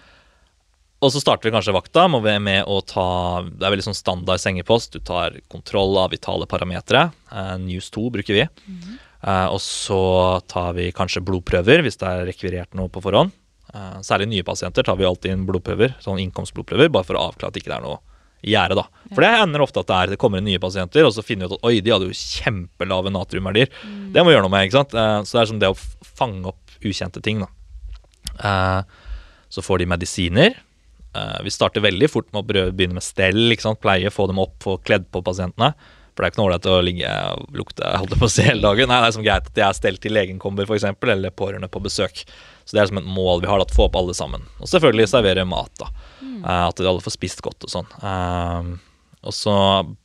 Og så starter vi kanskje vakta må vi med å ta Det er veldig sånn standard sengepost. Du tar kontroll av vitale parametere. Uh, News 2 bruker vi. Mm. Uh, og så tar vi kanskje blodprøver hvis det er rekvirert noe på forhånd. Uh, særlig nye pasienter tar vi alltid inn blodprøver, sånn innkomstblodprøver, bare for å avklare at det ikke er noe i gjerdet. da. For det ender ofte at det, er, det kommer inn nye pasienter, og så finner vi ut at oi, de hadde jo kjempelave natriumverdier. Mm. Det må vi gjøre noe med. ikke sant? så det er som det å fange opp ukjente ting. da. Eh, så får de medisiner. Eh, vi starter veldig fort med å begynne med stell, pleie, få dem opp, få kledd på pasientene. For det er ikke noe ålreit å ligge og lukte holde på å hele dagen. Nei, det er som greit at de er stelt til legen kommer, f.eks., eller pårørende på besøk. Så det er som et mål vi har, å få opp alle sammen. Og selvfølgelig servere mat. da. Mm. Uh, at alle får spist godt og sånn. Og så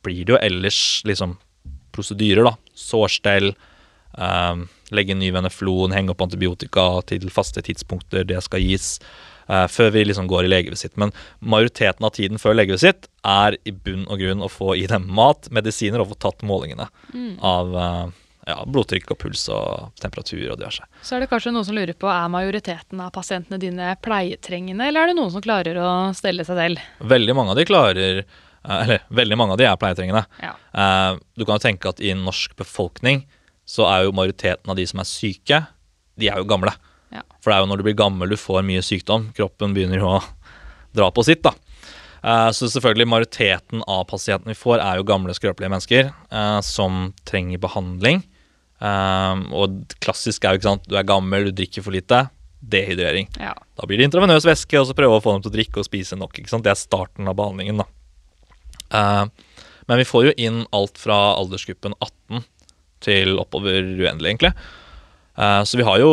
blir det jo ellers liksom prosedyrer, da. Sårstell. Legge ny veneflon, henge opp antibiotika til faste tidspunkter det skal gis. Uh, før vi liksom går i legevisitt. Men majoriteten av tiden før legevisitt er i bunn og grunn å få i dem mat, medisiner og få tatt målingene mm. av uh, ja, blodtrykk og puls og temperatur og diverse. Så er det kanskje noen som lurer på er majoriteten av pasientene dine pleietrengende, eller er det noen som klarer å stelle seg selv? Veldig mange av de klarer uh, Eller veldig mange av de er pleietrengende. Ja. du kan jo tenke at i en norsk befolkning så er jo majoriteten av de som er syke, de er jo gamle. Ja. For det er jo når du blir gammel du får mye sykdom. Kroppen begynner jo å dra på sitt, da. Uh, så selvfølgelig majoriteten av pasientene vi får, er jo gamle, skrøpelige mennesker uh, som trenger behandling. Uh, og klassisk er jo ikke sant, du er gammel, du drikker for lite. Dehydrering. Ja. Da blir det intravenøs væske, og så prøve å få dem til å drikke og spise nok. ikke sant? Det er starten av behandlingen. da. men vi får jo inn alt fra aldersgruppen 18 til oppover uendelig, egentlig. Uh, så vi har jo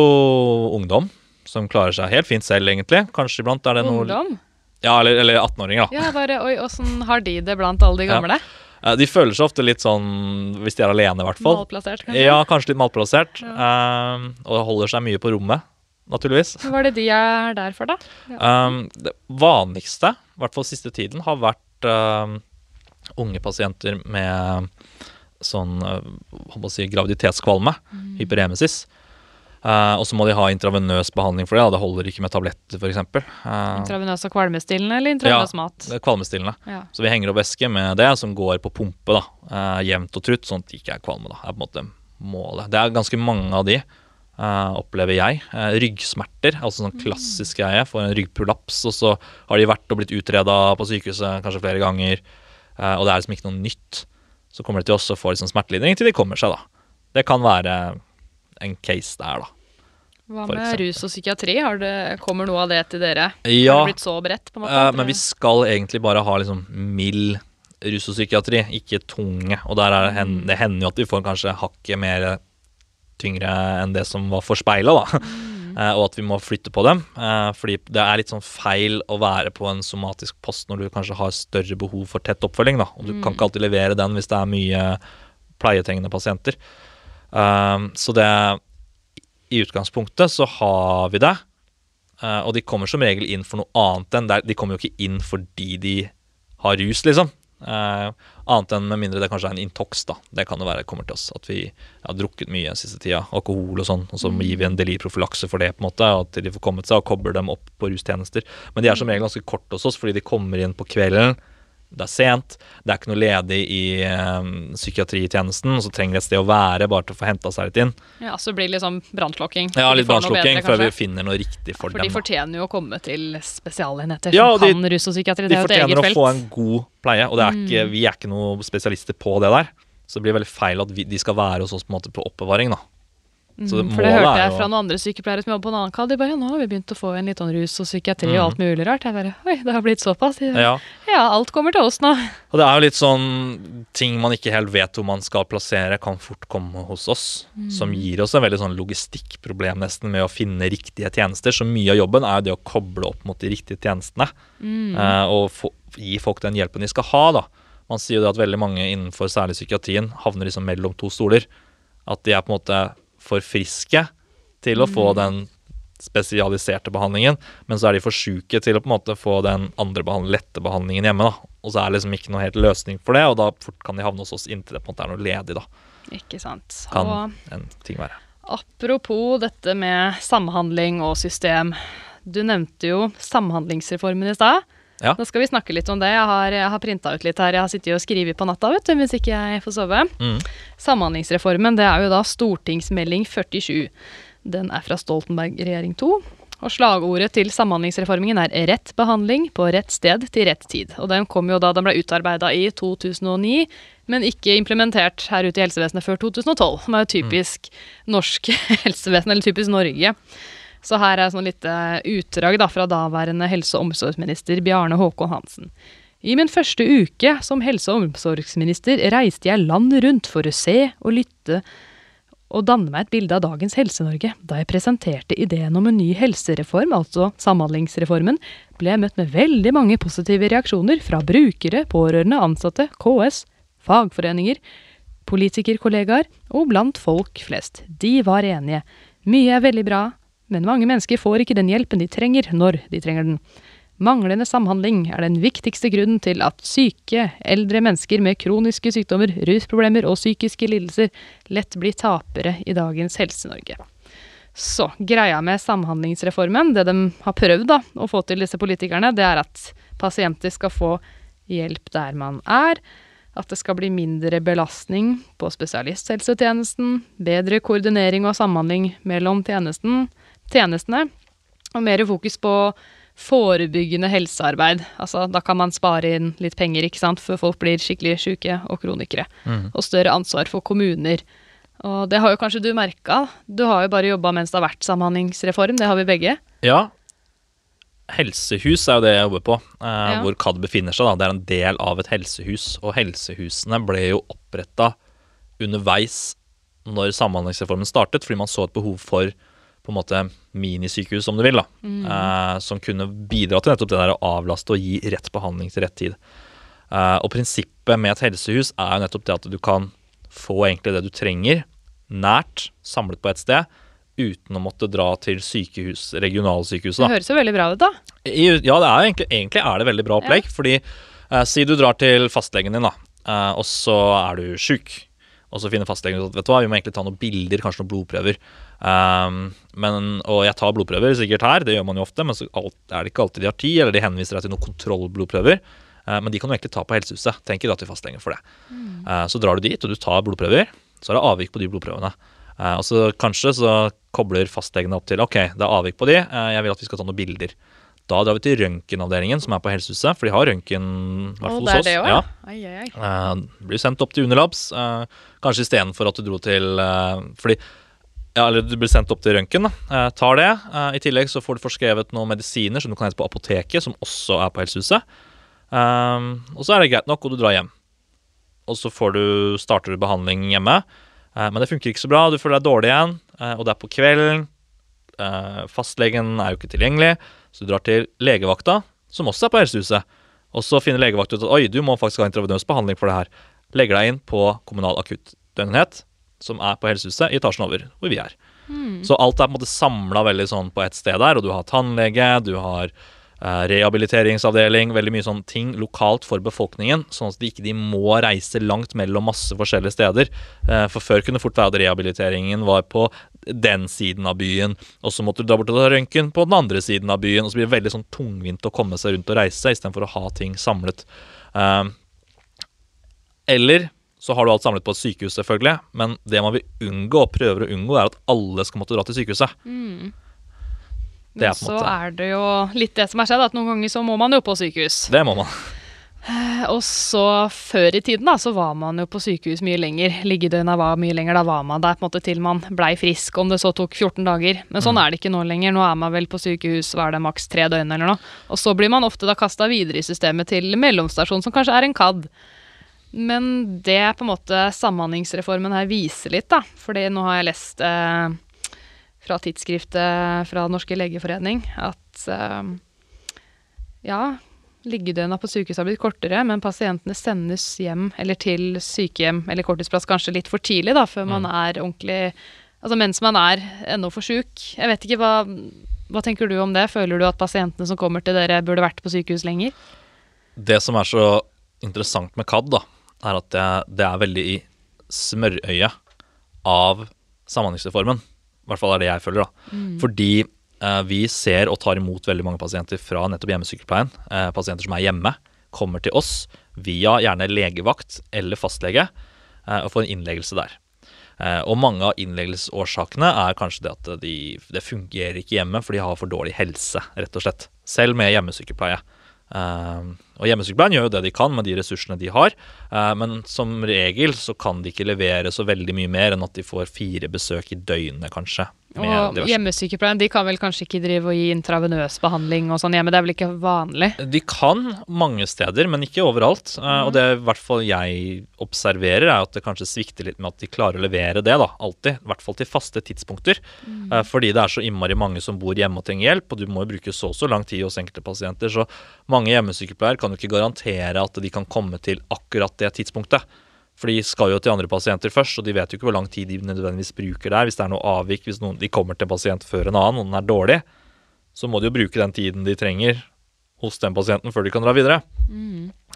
ungdom som klarer seg helt fint selv, egentlig. Kanskje iblant er det noe Ungdom? Ja, eller, eller 18-åringer, da. Ja, bare, oi, Åssen har de det blant alle de gamle? Ja. Uh, de føler seg ofte litt sånn, hvis de er alene, i hvert fall. Malplassert, kanskje? Ja, kanskje litt malplassert. Ja. Um, og holder seg mye på rommet, naturligvis. Hva er det de er der for, da? Ja. Um, det vanligste, i hvert fall siste tiden, har vært unge pasienter med sånn uh, si, graviditetskvalme, mm. hyperemesis. Uh, og så må de ha intravenøs behandling for det. Ja, Det holder ikke med tabletter, f.eks. Uh, intravenøs og kvalmestillende eller intravenøs ja, mat? Kvalmestillende. Ja. Så vi henger opp væske med det, som går på pumpe da, uh, jevnt og trutt, sånn at de ikke er kvalme. da, er på en måte målet. Det er ganske mange av de, uh, opplever jeg. ryggsmerter, altså sånn klassisk greie. Får en ryggprolaps, og så har de vært og blitt utreda på sykehuset kanskje flere ganger, og det er liksom ikke noe nytt. Så kommer de til oss og får liksom smertelindring til de kommer seg, da. Det kan være en case der, da. Hva med rus og psykiatri? Det, kommer noe av det til dere? Ja, har det blitt så bredt? på en måte? Uh, men vi skal egentlig bare ha liksom mild rus og psykiatri, ikke tunge. Og der er, mm. det hender jo at vi får kanskje hakket mer tyngre enn det som var forspeila, da. Mm. Uh, og at vi må flytte på dem. Uh, fordi det er litt sånn feil å være på en somatisk post når du kanskje har større behov for tett oppfølging. Da. Og du mm. kan ikke alltid levere den hvis det er mye pleietrengende pasienter. Uh, så det I utgangspunktet så har vi det. og de kommer som regel inn for noe annet enn der. De kommer jo ikke inn fordi de har rus, liksom. Uh, annet enn med mindre det kanskje er en Intox. da Det kan jo være kommer til oss at vi har drukket mye den siste tida. Alkohol og sånn. Og så gir vi en delirprofylakse for det, på en måte at de får kommet seg og kobler dem opp på rustjenester. Men de er som regel ganske korte hos oss fordi de kommer inn på kvelden det er sent, det er ikke noe ledig i eh, psykiatritjenesten, så trenger det et sted å være bare til å få henta seg litt inn. Ja, Så blir det litt sånn brannslukking? Ja, litt brannslukking før vi finner noe riktig for, For de For de fortjener jo å komme til spesialenheter Ja, som de- kan rus og psykiatri. De er fortjener å felt. få en god pleie, og det er ikke, Mm. vi er ikke noen spesialister på det der. Så det blir veldig feil at vi, de skal være hos oss på en måte på oppbevaring. da. Så Mm, For det hørte jeg fra noen andre sykepleiere som jobber på en annen kall. De bare ja, nå har vi begynt å få inn litt sånn rus og psykiatri og Mm. alt mulig rart. Jeg bare oi, det har blitt såpass. De, ja. Ja, alt kommer til oss nå. Og det er jo litt sånn ting man ikke helt vet hvor man skal plassere, kan fort komme hos oss. Som gir oss en veldig sånn logistikkproblem nesten med å finne riktige tjenester. Så mye av jobben er jo det å koble opp mot de riktige tjenestene. eh, og få, gi folk den hjelpen de skal ha, da. Man sier jo det at veldig mange innenfor særlig psykiatrien havner liksom mellom to stoler. At de er på en måte for friske til å få den spesialiserte behandlingen, men så er de for sjuke til å på en måte få den andre behandling, lette behandlingen hjemme. da. Og så er det liksom ikke noe helt løsning for det, og da fort kan de havne hos oss inntil det på en måte er noe ledig. da. Ikke sant. Kan Og en ting være. apropos dette med samhandling og system. Du nevnte jo samhandlingsreformen i stad. Ja. Nå skal vi snakke litt om det. Jeg har, jeg har printa ut litt her. Jeg har sittet og skrevet på natta vet du, hvis ikke jeg får sove. Mm. Samhandlingsreformen det er jo da stortingsmelding 47. Den er fra Stoltenberg regjering 2. Og slagordet til samhandlingsreformen er 'rett behandling på rett sted til rett tid'. Og den kom jo da den ble utarbeida i 2009, men ikke implementert her ute i helsevesenet før 2012. Som er jo typisk norsk helsevesen, eller typisk Norge. Så her er sånn lite utdrag da fra daværende helse- og omsorgsminister Bjarne Håkon Hansen. I min første uke som helse- og omsorgsminister reiste jeg landet rundt for å se og lytte og danne meg et bilde av dagens Helse-Norge. Da jeg presenterte ideen om en ny helsereform, altså Samhandlingsreformen, ble jeg møtt med veldig mange positive reaksjoner fra brukere, pårørende, ansatte, KS, fagforeninger, politikerkollegaer og blant folk flest. De var enige. Mye er veldig bra, men mange mennesker får ikke den hjelpen de trenger når de trenger den. Manglende samhandling er den viktigste grunnen til at syke, eldre mennesker med kroniske sykdommer, rusproblemer og psykiske lidelser lett blir tapere i dagens Helse-Norge. Så greia med Samhandlingsreformen, det de har prøvd da, å få til disse politikerne, det er at pasienter skal få hjelp der man er, at det skal bli mindre belastning på spesialisthelsetjenesten, bedre koordinering og samhandling mellom tjenesten, tjenestene, og mer fokus på forebyggende helsearbeid. Altså, da kan man spare inn litt penger ikke sant, før folk blir skikkelig syke og kronikere. Og større ansvar for kommuner. Og det har jo kanskje du merka. Du har jo bare jobba mens det har vært samhandlingsreform. Det har vi begge. Ja. Helsehus er jo det jeg jobber på, eh, Ja. hvor CAD befinner seg. Da. Det er en del av et helsehus. Og helsehusene ble jo oppretta underveis når Samhandlingsreformen startet, fordi man så et behov for på en måte minisykehus, om du vil, da, eh, som kunne bidra til nettopp det der å avlaste og gi rett behandling til rett tid. Eh, og prinsippet med et helsehus er jo nettopp det at du kan få egentlig det du trenger, nært, samlet på ett sted, uten å måtte dra til sykehus, regionalsykehuset. Det høres jo veldig bra ut, da. I- Ja, det er egentlig, egentlig er det veldig bra opplegg. Fordi eh, si du drar til fastlegen din, da, eh, og så er du sjuk. Og så finner fastlegen ut at vet du hva, vi må egentlig ta noen bilder, kanskje noen blodprøver. Um, men, og jeg tar blodprøver sikkert her, det gjør man jo ofte, men så alt, er det ikke alltid de har tid, eller de henviser deg til noen kontrollblodprøver. Uh, men de kan du egentlig ta på helsehuset. Tenk ikke dra til fastlegen for det. Eh, så drar du dit, og du tar blodprøver. Så er det avvik på de blodprøvene. Uh, og så kanskje så kobler fastlegene opp til ok, det er avvik på de, eh, jeg vil at vi skal ta noen bilder. Da drar vi til røntgenavdelingen som er på helsehuset, for de har røntgen i hvert fall hos oss. det også, Ja. Ai, ai, ai. Eh, blir sendt opp til Unilabs, eh, kanskje istedenfor at du dro til eh, Fordi ja, eller du blir sendt opp til røntgen. Eh, tar det. Eh, I tillegg så får du forskrevet noen medisiner som du kan hente på apoteket, som også er på helsehuset. Eh, og så er det greit nok, og du drar hjem. Og så får du, starter du behandling hjemme. Eh, men det funker ikke så bra, du føler deg dårlig igjen, og det er på kvelden. Eh, fastlegen er jo ikke tilgjengelig, så du drar til legevakta, som også er på helsehuset. Og så finner legevakta ut at oi, du må faktisk ha intravenøs behandling for det her. Legger deg inn på kommunal akuttdøgnenhet, som er på helsehuset i etasjen over, hvor vi er. Så alt er på en måte samla veldig sånn på ett sted der, og du har tannlege, du har eh, rehabiliteringsavdeling, veldig mye sånne ting lokalt for befolkningen, sånn at de ikke de må reise langt mellom masse forskjellige steder. Eh, for før kunne fort være at rehabiliteringen var på den siden av byen, og så måtte du dra bort og ta røntgen på den andre siden av byen, og så blir det veldig sånn tungvint å komme seg rundt og reise istedenfor å ha ting samlet. Um, eller så har du alt samlet på et sykehus, selvfølgelig. Men det man vil unngå, og prøver å unngå, er at alle skal måtte dra til sykehuset. Mm. Det er så er det jo litt det som har skjedd, at noen ganger så må man jo på sykehus. Det må man. Og så før i tiden da, så var man jo på sykehus mye lenger. Liggedøgna var mye lenger. Da var man der på en måte til man blei frisk, om det så tok 14 dager. Men sånn er det ikke nå lenger. Nå er man vel på sykehus hva er det, maks tre døgn eller noe. Og så blir man ofte da kasta videre i systemet til mellomstasjon, som kanskje er en KAD. Men det på en måte Samhandlingsreformen her viser litt, da. Fordi nå har jeg lest eh, fra tidsskriftet fra norske legeforening at eh, ja, liggedøgna på sykehus har blitt kortere, men pasientene sendes hjem eller til sykehjem eller korttidsplass kanskje litt for tidlig, da, før man er ordentlig Altså mens man er ennå for sjuk. Jeg vet ikke, hva, hva tenker du om det? Føler du at pasientene som kommer til dere, burde vært på sykehus lenger? Det som er så interessant med CAD, da, er at det, det er veldig i smørøyet av Samhandlingsreformen. I hvert fall er det jeg føler. da. Fordi eh, vi ser og tar imot veldig mange pasienter fra nettopp hjemmesykepleien. Eh, pasienter som er hjemme, kommer til oss via gjerne legevakt eller fastlege eh, og får en innleggelse der. Eh, og mange av innleggelsesårsakene er kanskje det at de, det fungerer ikke hjemme, for de har for dårlig helse, rett og slett. Selv med hjemmesykepleie. Eh, og hjemmesykepleien gjør jo det de kan med de ressursene de har, eh, men som regel så kan de ikke levere så veldig mye mer enn at de får fire besøk i døgnet, kanskje. Og hjemmesykepleien de kan vel kanskje ikke drive og gi intravenøs behandling og sånn hjemme, det er vel ikke vanlig? De kan mange steder, men ikke overalt. Mm. Og det i hvert fall jeg observerer, er at det kanskje svikter litt med at de klarer å levere det, da, alltid. I hvert fall til faste tidspunkter. Mm. Fordi det er så innmari mange som bor hjemme og trenger hjelp, og du må jo bruke så og så lang tid hos enkelte pasienter. Så mange hjemmesykepleiere kan jo ikke garantere at de kan komme til akkurat det tidspunktet. For de skal jo til andre pasienter først, og de vet jo ikke hvor lang tid de nødvendigvis bruker der. Hvis det er noe avvik, hvis noen, de kommer til en pasient før en annen, og den er dårlig, så må de jo bruke den tiden de trenger hos den pasienten før de kan dra videre.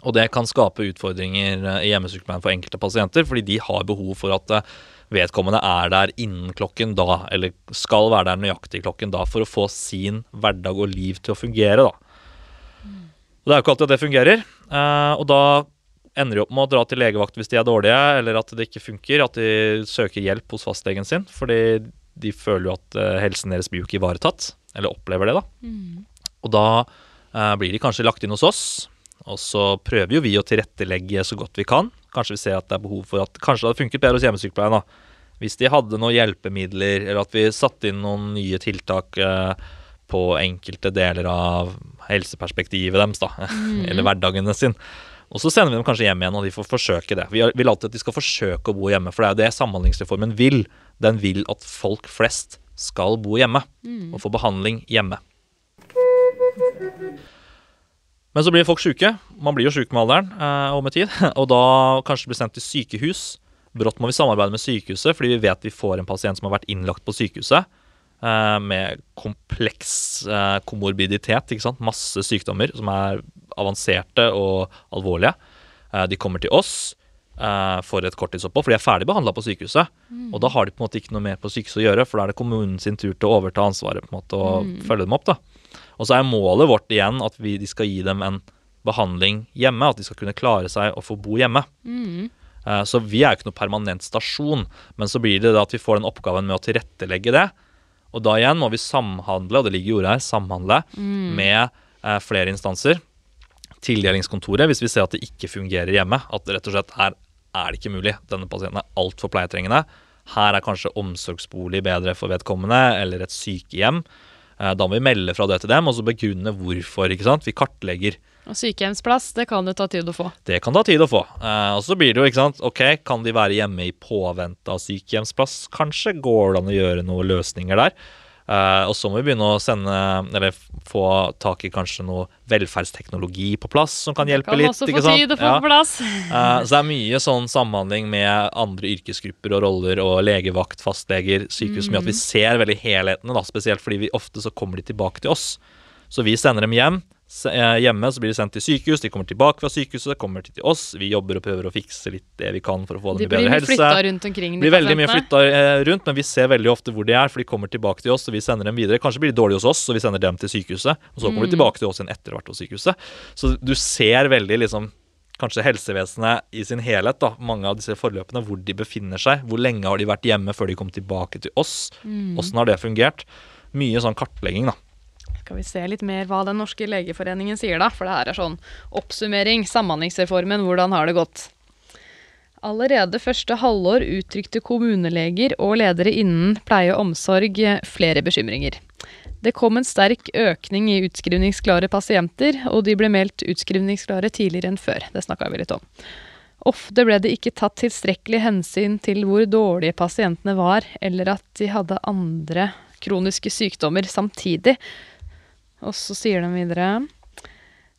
Og det kan skape utfordringer eh, i hjemmesykepleien for enkelte pasienter, fordi de har behov for at eh, vedkommende er der innen klokken da, eller skal være der nøyaktig klokken da, for å få sin hverdag og liv til å fungere, da. Og det er jo ikke alltid at det fungerer, eh, og da ender jo opp med å dra til legevakt hvis de er dårlige, eller at det ikke funker, at de søker hjelp hos fastlegen sin, fordi de føler jo at eh, helsen deres blir jo ikke ivaretatt, eller opplever det, da. Og da eh, blir de kanskje lagt inn hos oss, og så prøver jo vi å tilrettelegge så godt vi kan. Kanskje vi ser at det er behov for at Kanskje det hadde funket bedre hos hjemmesykepleien, da. Hvis de hadde noen hjelpemidler, eller at vi satte inn noen nye tiltak eh, på enkelte deler av helseperspektivet deres, da. eller hverdagene sin. Og så sender vi dem kanskje hjem igjen, og de får forsøke det. Vi vil alltid at de skal forsøke å bo hjemme, for det er jo det Samhandlingsreformen vil. Den vil at folk flest skal bo hjemme, og få behandling hjemme. Men så blir folk syke. Man blir jo syk med alderen eh, og med tid. Og da kanskje blir sendt til sykehus. Brått må vi samarbeide med sykehuset, fordi vi vet vi får en pasient som har vært innlagt på sykehuset eh, med kompleks eh, komorbiditet. ikke sant? Masse sykdommer som er avanserte og alvorlige. Eh, de kommer til oss eh, for et korttidsopphold, for de er ferdig behandla på sykehuset. Og da har de på en måte ikke noe mer på sykehuset å gjøre, for da er det kommunen sin tur til å overta ansvaret på en måte og følge dem opp. da. Og så er målet vårt igjen at vi, de skal gi dem en behandling hjemme, at de skal kunne klare seg og få bo hjemme. Mm. Så vi er jo ikke noe permanent stasjon, men så blir det at vi får den oppgaven med å tilrettelegge det. Og da igjen må vi samhandle, og det ligger i ordet her, samhandle med eh, flere instanser. Tildelingskontoret, hvis vi ser at det ikke fungerer hjemme, at det rett og slett her er det ikke mulig. Denne pasienten er altfor pleietrengende. Her er kanskje omsorgsbolig bedre for vedkommende, eller et sykehjem. Eh, Da må vi melde fra det til dem, og så begrunne hvorfor. ikke sant? Vi kartlegger. Og sykehjemsplass, det kan det ta tid å få. Det kan ta tid å få. Eh, og så blir det jo, ikke sant, ok, kan de være hjemme i påvente av sykehjemsplass? Kanskje går det an å gjøre noen løsninger der. Eh, og så må vi begynne å sende, eller få tak i kanskje noe velferdsteknologi på plass som kan hjelpe Kan litt. også ikke få tid å få Ja. på plass. uh, så det er mye sånn samhandling med andre yrkesgrupper og roller og legevakt, fastleger, sykehus, som gjør at vi ser veldig helhetene, da, spesielt fordi vi ofte så kommer de tilbake til oss. Så vi sender dem hjem. Eh, Hjemme så blir de sendt til sykehus, de kommer tilbake fra sykehuset, kommer til oss. Vi jobber og prøver å fikse litt det vi kan for å få De dem i blir bedre helse. flytta rundt omkring. De blir veldig mye flytta eh, rundt, men vi ser veldig ofte hvor de er, for de kommer tilbake til oss, og vi sender dem videre. Kanskje blir de dårlige hos oss, så vi sender dem til sykehuset, og så kommer de tilbake til oss igjen etter hvert hos sykehuset. Så du ser veldig liksom kanskje helsevesenet i sin helhet, da, mange av disse forløpene, hvor de befinner seg. Hvor lenge har de vært hjemme før de kom tilbake til oss? Åssen har det fungert? Mye sånn kartlegging, da. Skal vi se litt mer hva Den norske legeforeningen sier, da? For det her er sånn oppsummering. Samhandlingsreformen, hvordan har det gått? Allerede første halvår uttrykte kommuneleger og ledere innen pleie og omsorg flere bekymringer. Det kom en sterk økning i utskrivningsklare pasienter, og de ble meldt utskrivningsklare tidligere enn før. Det snakka vi litt om. Ofte ble det ikke tatt tilstrekkelig hensyn til hvor dårlige pasientene var, eller at de hadde andre kroniske sykdommer samtidig. Og så sier de videre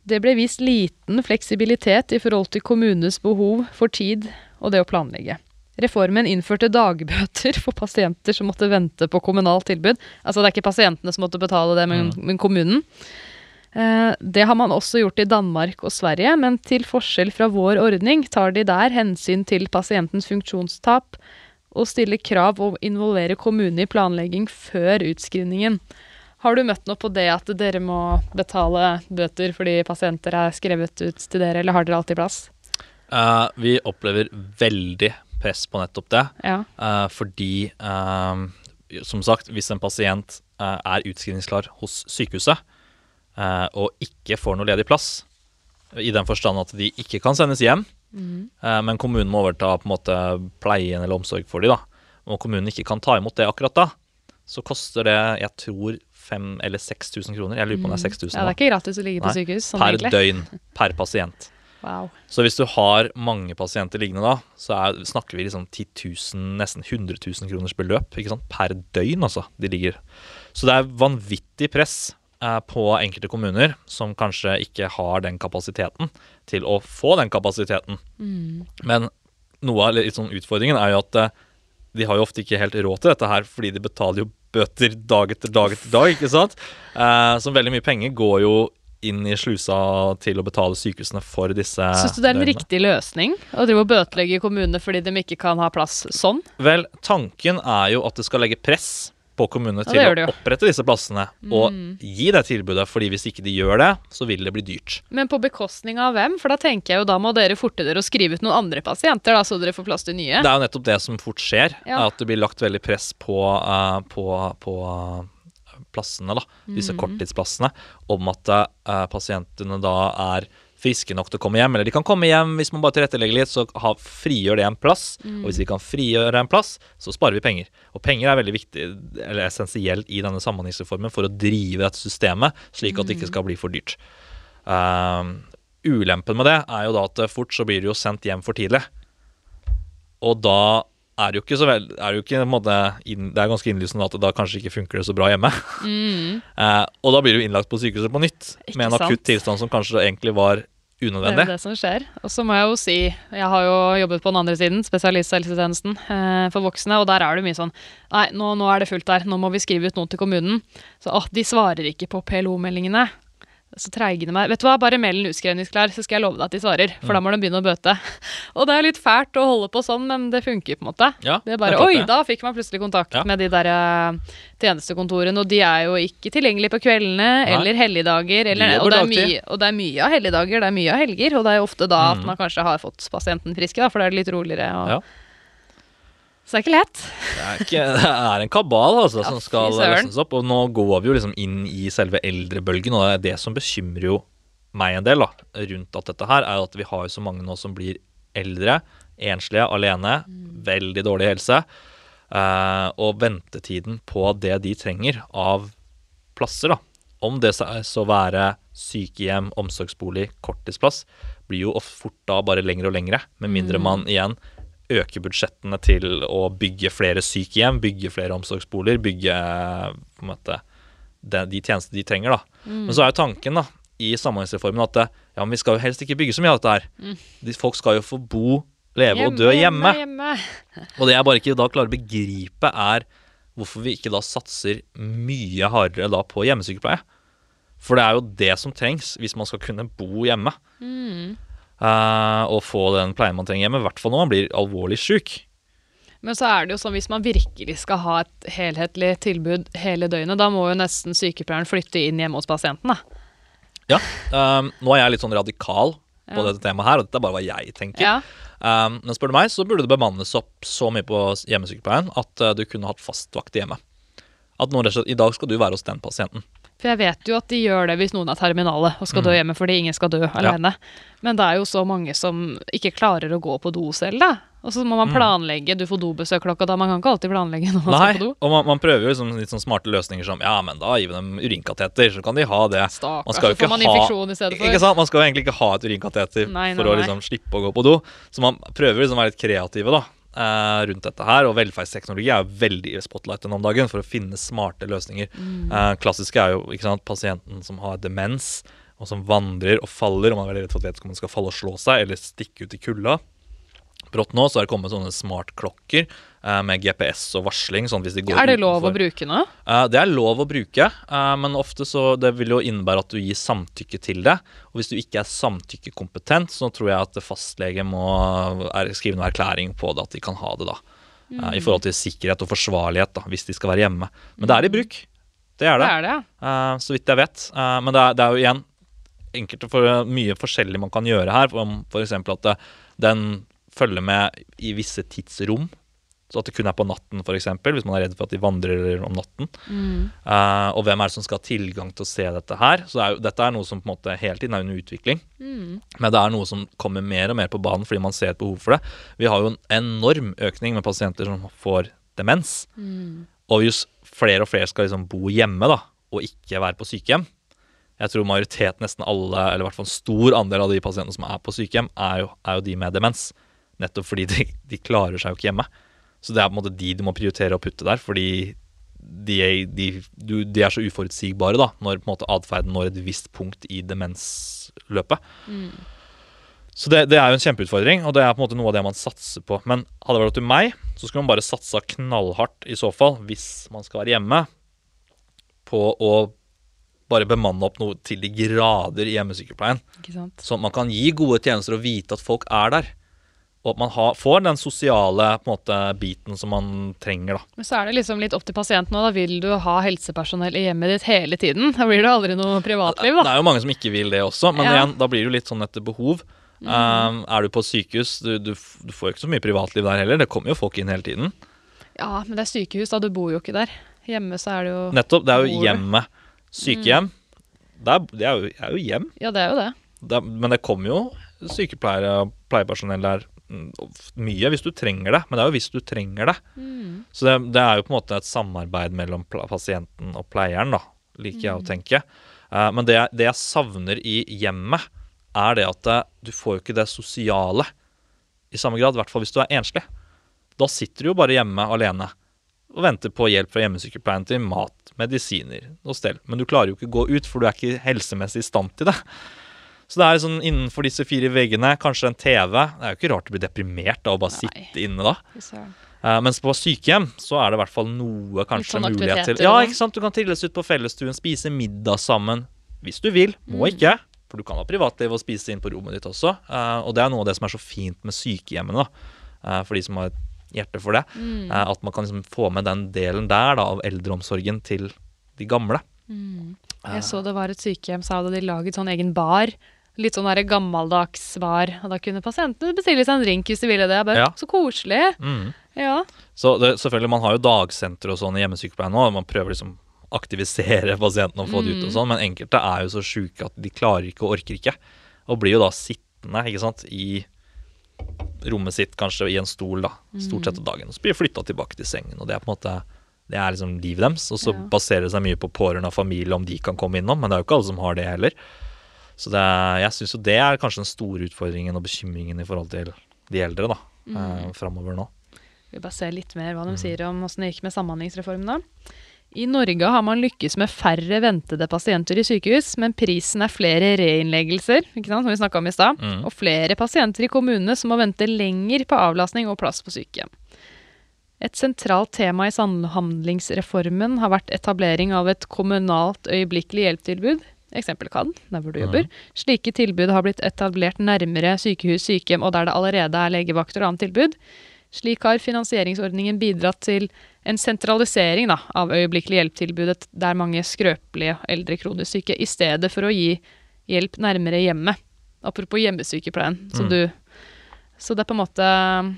Det ble vist liten fleksibilitet i forhold til kommunenes behov for tid og det å planlegge. Reformen innførte dagbøter for pasienter som måtte vente på kommunalt tilbud. Altså det er ikke pasientene som måtte betale det, men, men kommunen. Eh, det har man også gjort i Danmark og Sverige, men til forskjell fra vår ordning tar de der hensyn til pasientens funksjonstap og stiller krav om å involvere kommunen i planlegging før utskrivningen. Har du møtt noe på det at dere må betale bøter fordi pasienter er skrevet ut til dere, eller har dere alltid plass? Uh, vi opplever veldig press på nettopp det. Ja. uh, fordi, uh, som sagt, hvis en pasient er utskrivningsklar hos sykehuset eh, og ikke får noe ledig plass, i den forstand at de ikke kan sendes hjem, eh, men kommunen må overta på en måte pleien eller omsorg for dem, da, og kommunen ikke kan ta imot det akkurat da, så koster det, jeg tror, 5000 eller 6000 kroner. Jeg lurer på om det er 6000 ja, det er ikke gratis å ligge på sykehus. Sånn per egentlig. døgn per pasient. Wow. Så hvis du har mange pasienter liggende da, så er, snakker vi liksom 10 000, nesten 100 000 kroners beløp ikke sant? per døgn. altså, de ligger. Så det er vanvittig press eh, på enkelte kommuner som kanskje ikke har den kapasiteten til å få den kapasiteten. Men noe av sånn utfordringen er jo at eh, de har jo ofte ikke helt råd til dette her, fordi de betaler jo bøter dag etter dag etter dag, ikke sant? Eh, så veldig mye penger går jo inn i slusa til å betale sykehusene for disse Syns du det er en døgnene. riktig løsning å drive og bøtelegge kommunene fordi de ikke kan ha plass sånn? Vel, tanken er jo at det skal legge press på kommunene til ja, å. Mm. opprette disse plassene og gi det tilbudet, fordi hvis ikke de gjør det, så vil det bli dyrt. Men på bekostning av hvem? For da tenker jeg jo da må dere forte dere å skrive ut noen andre pasienter, da, så dere får plass til nye. Det er jo nettopp det som fort skjer, Ja. at det blir lagt veldig press på, uh, på, på uh, plassene, da, Mm. disse korttidsplassene, om at uh, pasientene da er friske nok til å komme hjem, eller de kan komme hjem hvis man bare tilrettelegger litt, så ha, frigjør det en plass. Og hvis de kan frigjøre en plass, så sparer vi penger. Og penger er veldig viktig, eller essensielt i denne samhandlingsreformen for å drive dette systemet, slik at det ikke skal bli for dyrt. Um, ulempen med det er jo da at fort så blir du jo sendt hjem for tidlig. Og da er det jo ikke så vel er det, jo ikke, en måte, det er ganske innlysende at det da kanskje ikke funker det så bra hjemme. Eh, og da blir du innlagt på sykehuset på nytt Ikke med en akutt tilstand som kanskje egentlig var Det er det som skjer. Og så må jeg jo si, jeg har jo jobbet på den andre siden, spesialisthelsetjenesten eh, for voksne, og der er det mye sånn Nei, nå, nå er det fullt der, nå må vi skrive ut noe til kommunen. Så å, de svarer ikke på PLO-meldingene. Så treigende meg. Vet du hva, bare meld den utskrivningsklar, så skal jeg love deg at de svarer. For da må de begynne å bøte. Og det er litt fælt å holde på sånn, men det funker på en måte. Ja, Det er bare, Oi, det. da fikk man plutselig kontakt Ja. med de der eh, tjenestekontorene, og de er jo ikke tilgjengelige på kveldene eller helligdager. Eller, og, det er mye, og det er mye av helligdager, det er mye av helger, og det er jo ofte da at Mm. man kanskje har fått pasienten friske, da, for da er det litt roligere. Og, Ja. Så det er ikke lett. Det er, ikke, det er en kabal altså, Ja, som skal løsnes opp. Og nå går vi jo liksom inn i selve eldrebølgen, og det er det som bekymrer jo meg en del da, rundt at dette her, er at vi har jo så mange nå som blir eldre, enslige, alene, veldig dårlig helse. eh, og ventetiden på det de trenger av plasser, da, om det så så være sykehjem, omsorgsbolig, korttidsplass, blir jo fort da bare lengre og lengre, med mindre man igjen øker budsjettene til å bygge flere sykehjem, bygge flere omsorgsboliger, bygge på en måte, de, de tjenestene de trenger. da. Men så er jo tanken da, i Samhandlingsreformen at ja, men vi skal jo helst ikke bygge så mye av dette her. De, folk skal jo få bo, leve og dø hjemme. hjemme. Og det jeg bare ikke da klarer å begripe, er hvorfor vi ikke da satser mye hardere da på hjemmesykepleie. For det er jo det som trengs hvis man skal kunne bo hjemme. Eh, og få den pleien man trenger hjemme, i hvert fall når man blir alvorlig sjuk. Men så er det jo sånn hvis man virkelig skal ha et helhetlig tilbud hele døgnet, da må jo nesten sykepleieren flytte inn hjemme hos pasienten, da. Ja, Um, nå er jeg litt sånn radikal på Ja. dette temaet her, og dette er bare hva jeg tenker. Ja. Um, men spør du meg, så burde det bemannes opp så mye på hjemmesykepleien at uh, du kunne hatt fastvakt hjemme. At nå, I dag skal du være hos den pasienten. For jeg vet jo at de gjør det hvis noen er terminale og skal dø hjemme fordi ingen skal dø alene. Men det er jo så mange som ikke klarer å gå på do selv, da. Og så må man planlegge. Du får dobesøk klokka da. Man kan ikke alltid planlegge når man Nei, skal på do. og man, man prøver jo liksom litt sånn smarte løsninger som Ja, men da gir vi dem urinkateter, så kan de ha det. Stakkars, Man skal jo så får man ha- infeksjon i stedet for. Ikke sant? Man skal jo egentlig ikke ha et urinkateter Nei, nei, for å liksom slippe å gå på do. Så man prøver liksom å være litt kreative da, eh, rundt dette her. Og velferdsteknologi er jo veldig i spotlighten om dagen for å finne smarte løsninger. Mm. Eh, klassiske er jo sant, pasienten som har demens, og som vandrer og faller, og man er veldig redd for at vedkommende skal falle og slå seg, eller stikke ut i kulda. Brått nå så er det kommet sånne smartklokker med GPS og varsling. sånn hvis de går Er det lov å bruke nå? Eh, det er lov å bruke, eh, men ofte så det vil jo innebære at du gir samtykke til det. Og hvis du ikke er samtykkekompetent, så tror jeg at fastlege må skrive noen erklæring på det, at de kan ha det da. Mm. I forhold til sikkerhet og forsvarlighet, da, hvis de skal være hjemme. Men det er i bruk. Det er Det det, er det, eh, så vidt jeg vet. Eh, men det er, det er jo igjen enkelte for mye forskjellig man kan gjøre her. Om f.eks. at den følger med i visse tidsrom. Så at det kun er på natten, f.eks., hvis man er redd for at de vandrer om natten. Eh, og hvem er det som skal ha tilgang til å se dette her? Så er jo, dette er noe som på en måte hele tiden er under utvikling. Men det er noe som kommer mer og mer på banen fordi man ser et behov for det. Vi har jo en enorm økning med pasienter som får demens. Og hvis flere og flere skal liksom bo hjemme da, og ikke være på sykehjem Jeg tror majoriteten, nesten alle, eller i hvert fall en stor andel av de pasientene som er på sykehjem, er jo, er jo de med demens. Nettopp fordi de, de klarer seg jo ikke hjemme. Så det er på en måte de du må prioritere å putte der, fordi de er, de, du, de er så uforutsigbare da, når på en måte atferden når et visst punkt i demensløpet. Så det, det er jo en kjempeutfordring, og det er på en måte noe av det man satser på. Men hadde det vært opp til meg, så skulle man bare satsa knallhardt i så fall, hvis man skal være hjemme, på å bare bemanne opp noe til de grader i hjemmesykepleien. Sånn at man kan gi gode tjenester og vite at folk er der. Og at man har, får den sosiale måte, biten som man trenger. da. Men så er det liksom litt opp til pasienten og Da vil du ha helsepersonell i hjemmet ditt hele tiden. Da blir det aldri noe privatliv, Da. Det er jo mange som ikke vil det også, men Ja. igjen, da blir det jo litt sånn etter behov. Um, er du på sykehus, du, du, du får ikke så mye privatliv der heller. Det kommer jo folk inn hele tiden. Ja, men det er sykehus, da. Du bor jo ikke der. Hjemme så er det jo Nettopp. Det er jo hjemmet. Sykehjem. Det, er, det er, jo, er jo hjem. Ja, det er jo det. Det men det kommer jo sykepleiere og pleiepersonell der mm, mye hvis du trenger det. Men det er jo hvis du trenger det. Så det, det er jo på en måte et samarbeid mellom pasienten og pleieren, da, liker jeg å tenke. Uh, men det, det jeg savner i hjemmet, er det at eh, du får jo ikke det sosiale i samme grad. I hvert fall hvis du er enslig. Da sitter du jo bare hjemme alene og venter på hjelp fra hjemmesykepleien til mat, medisiner og stell. Men du klarer jo ikke å gå ut, for du er ikke helsemessig i stand til det. Så det er sånn innenfor disse fire veggene, kanskje en TV. Det er jo ikke rart du blir deprimert av å bare Nei. sitte inne da. Uh. Mens på sykehjem så er det i hvert fall noe kanskje sånn mulighet til Ja, ikke sant? Du kan trilles ut på fellesstuen, spise middag sammen. Hvis du vil. Må ikke. For du kan ha privatliv og spise inn på rommet ditt også. Uh, og det er noe av det som er så fint med sykehjemmene, da. Eh, for de som har et hjerte for det. Mm. At man kan liksom få med den delen der da, av eldreomsorgen til de gamle. Jeg så det var et sykehjem, så hadde de laget sånn egen bar. Litt sånn gammeldags svar. Og da kunne pasientene bestille seg en drink hvis de ville det. Bare, Ja. Så koselig. Mm. Ja. Så det, selvfølgelig, man har jo dagsenter og sånn i hjemmesykepleien nå. Man prøver liksom aktivisere pasientene og få det ut og sånn, men enkelte er jo så sjuke at de klarer ikke og orker ikke. Og blir jo da sittende ikke sant, i rommet sitt, kanskje i en stol, da, stort sett av dagen. Og så blir de flytta tilbake til sengen, og det er på en måte det er liksom livet deres. Og så Ja. baserer det seg mye på pårørende og familie om de kan komme innom, men det er jo ikke alle som har det heller. Så er, jeg syns jo det er kanskje den store utfordringen og bekymringen i forhold til de eldre da, eh, framover nå. Vi bare ser litt mer hva de sier om åssen det gikk med samhandlingsreformen. da. I Norge har man lykkes med færre ventede pasienter i sykehus, men prisen er flere reinnleggelser, ikke sant, som vi snakket om i stad, Mm. og flere pasienter i kommunene som må vente lenger på avlastning og plass på sykehjem. Et sentralt tema i samhandlingsreformen har vært etablering av et kommunalt øyeblikkelig hjelptilbud, eksempel kan, der hvor du jobber. Slike tilbud har blitt etablert nærmere sykehus, sykehjem og der det allerede er legevakter og annet tilbud. Slik har finansieringsordningen bidratt til en sentralisering da, av øyeblikkelig hjelp-tilbudet der mange skrøpelige eldre kronisk syke, i stedet for å gi hjelp nærmere hjemmet. Apropos hjemmesykepleien. Så Mm. du Så det er på en måte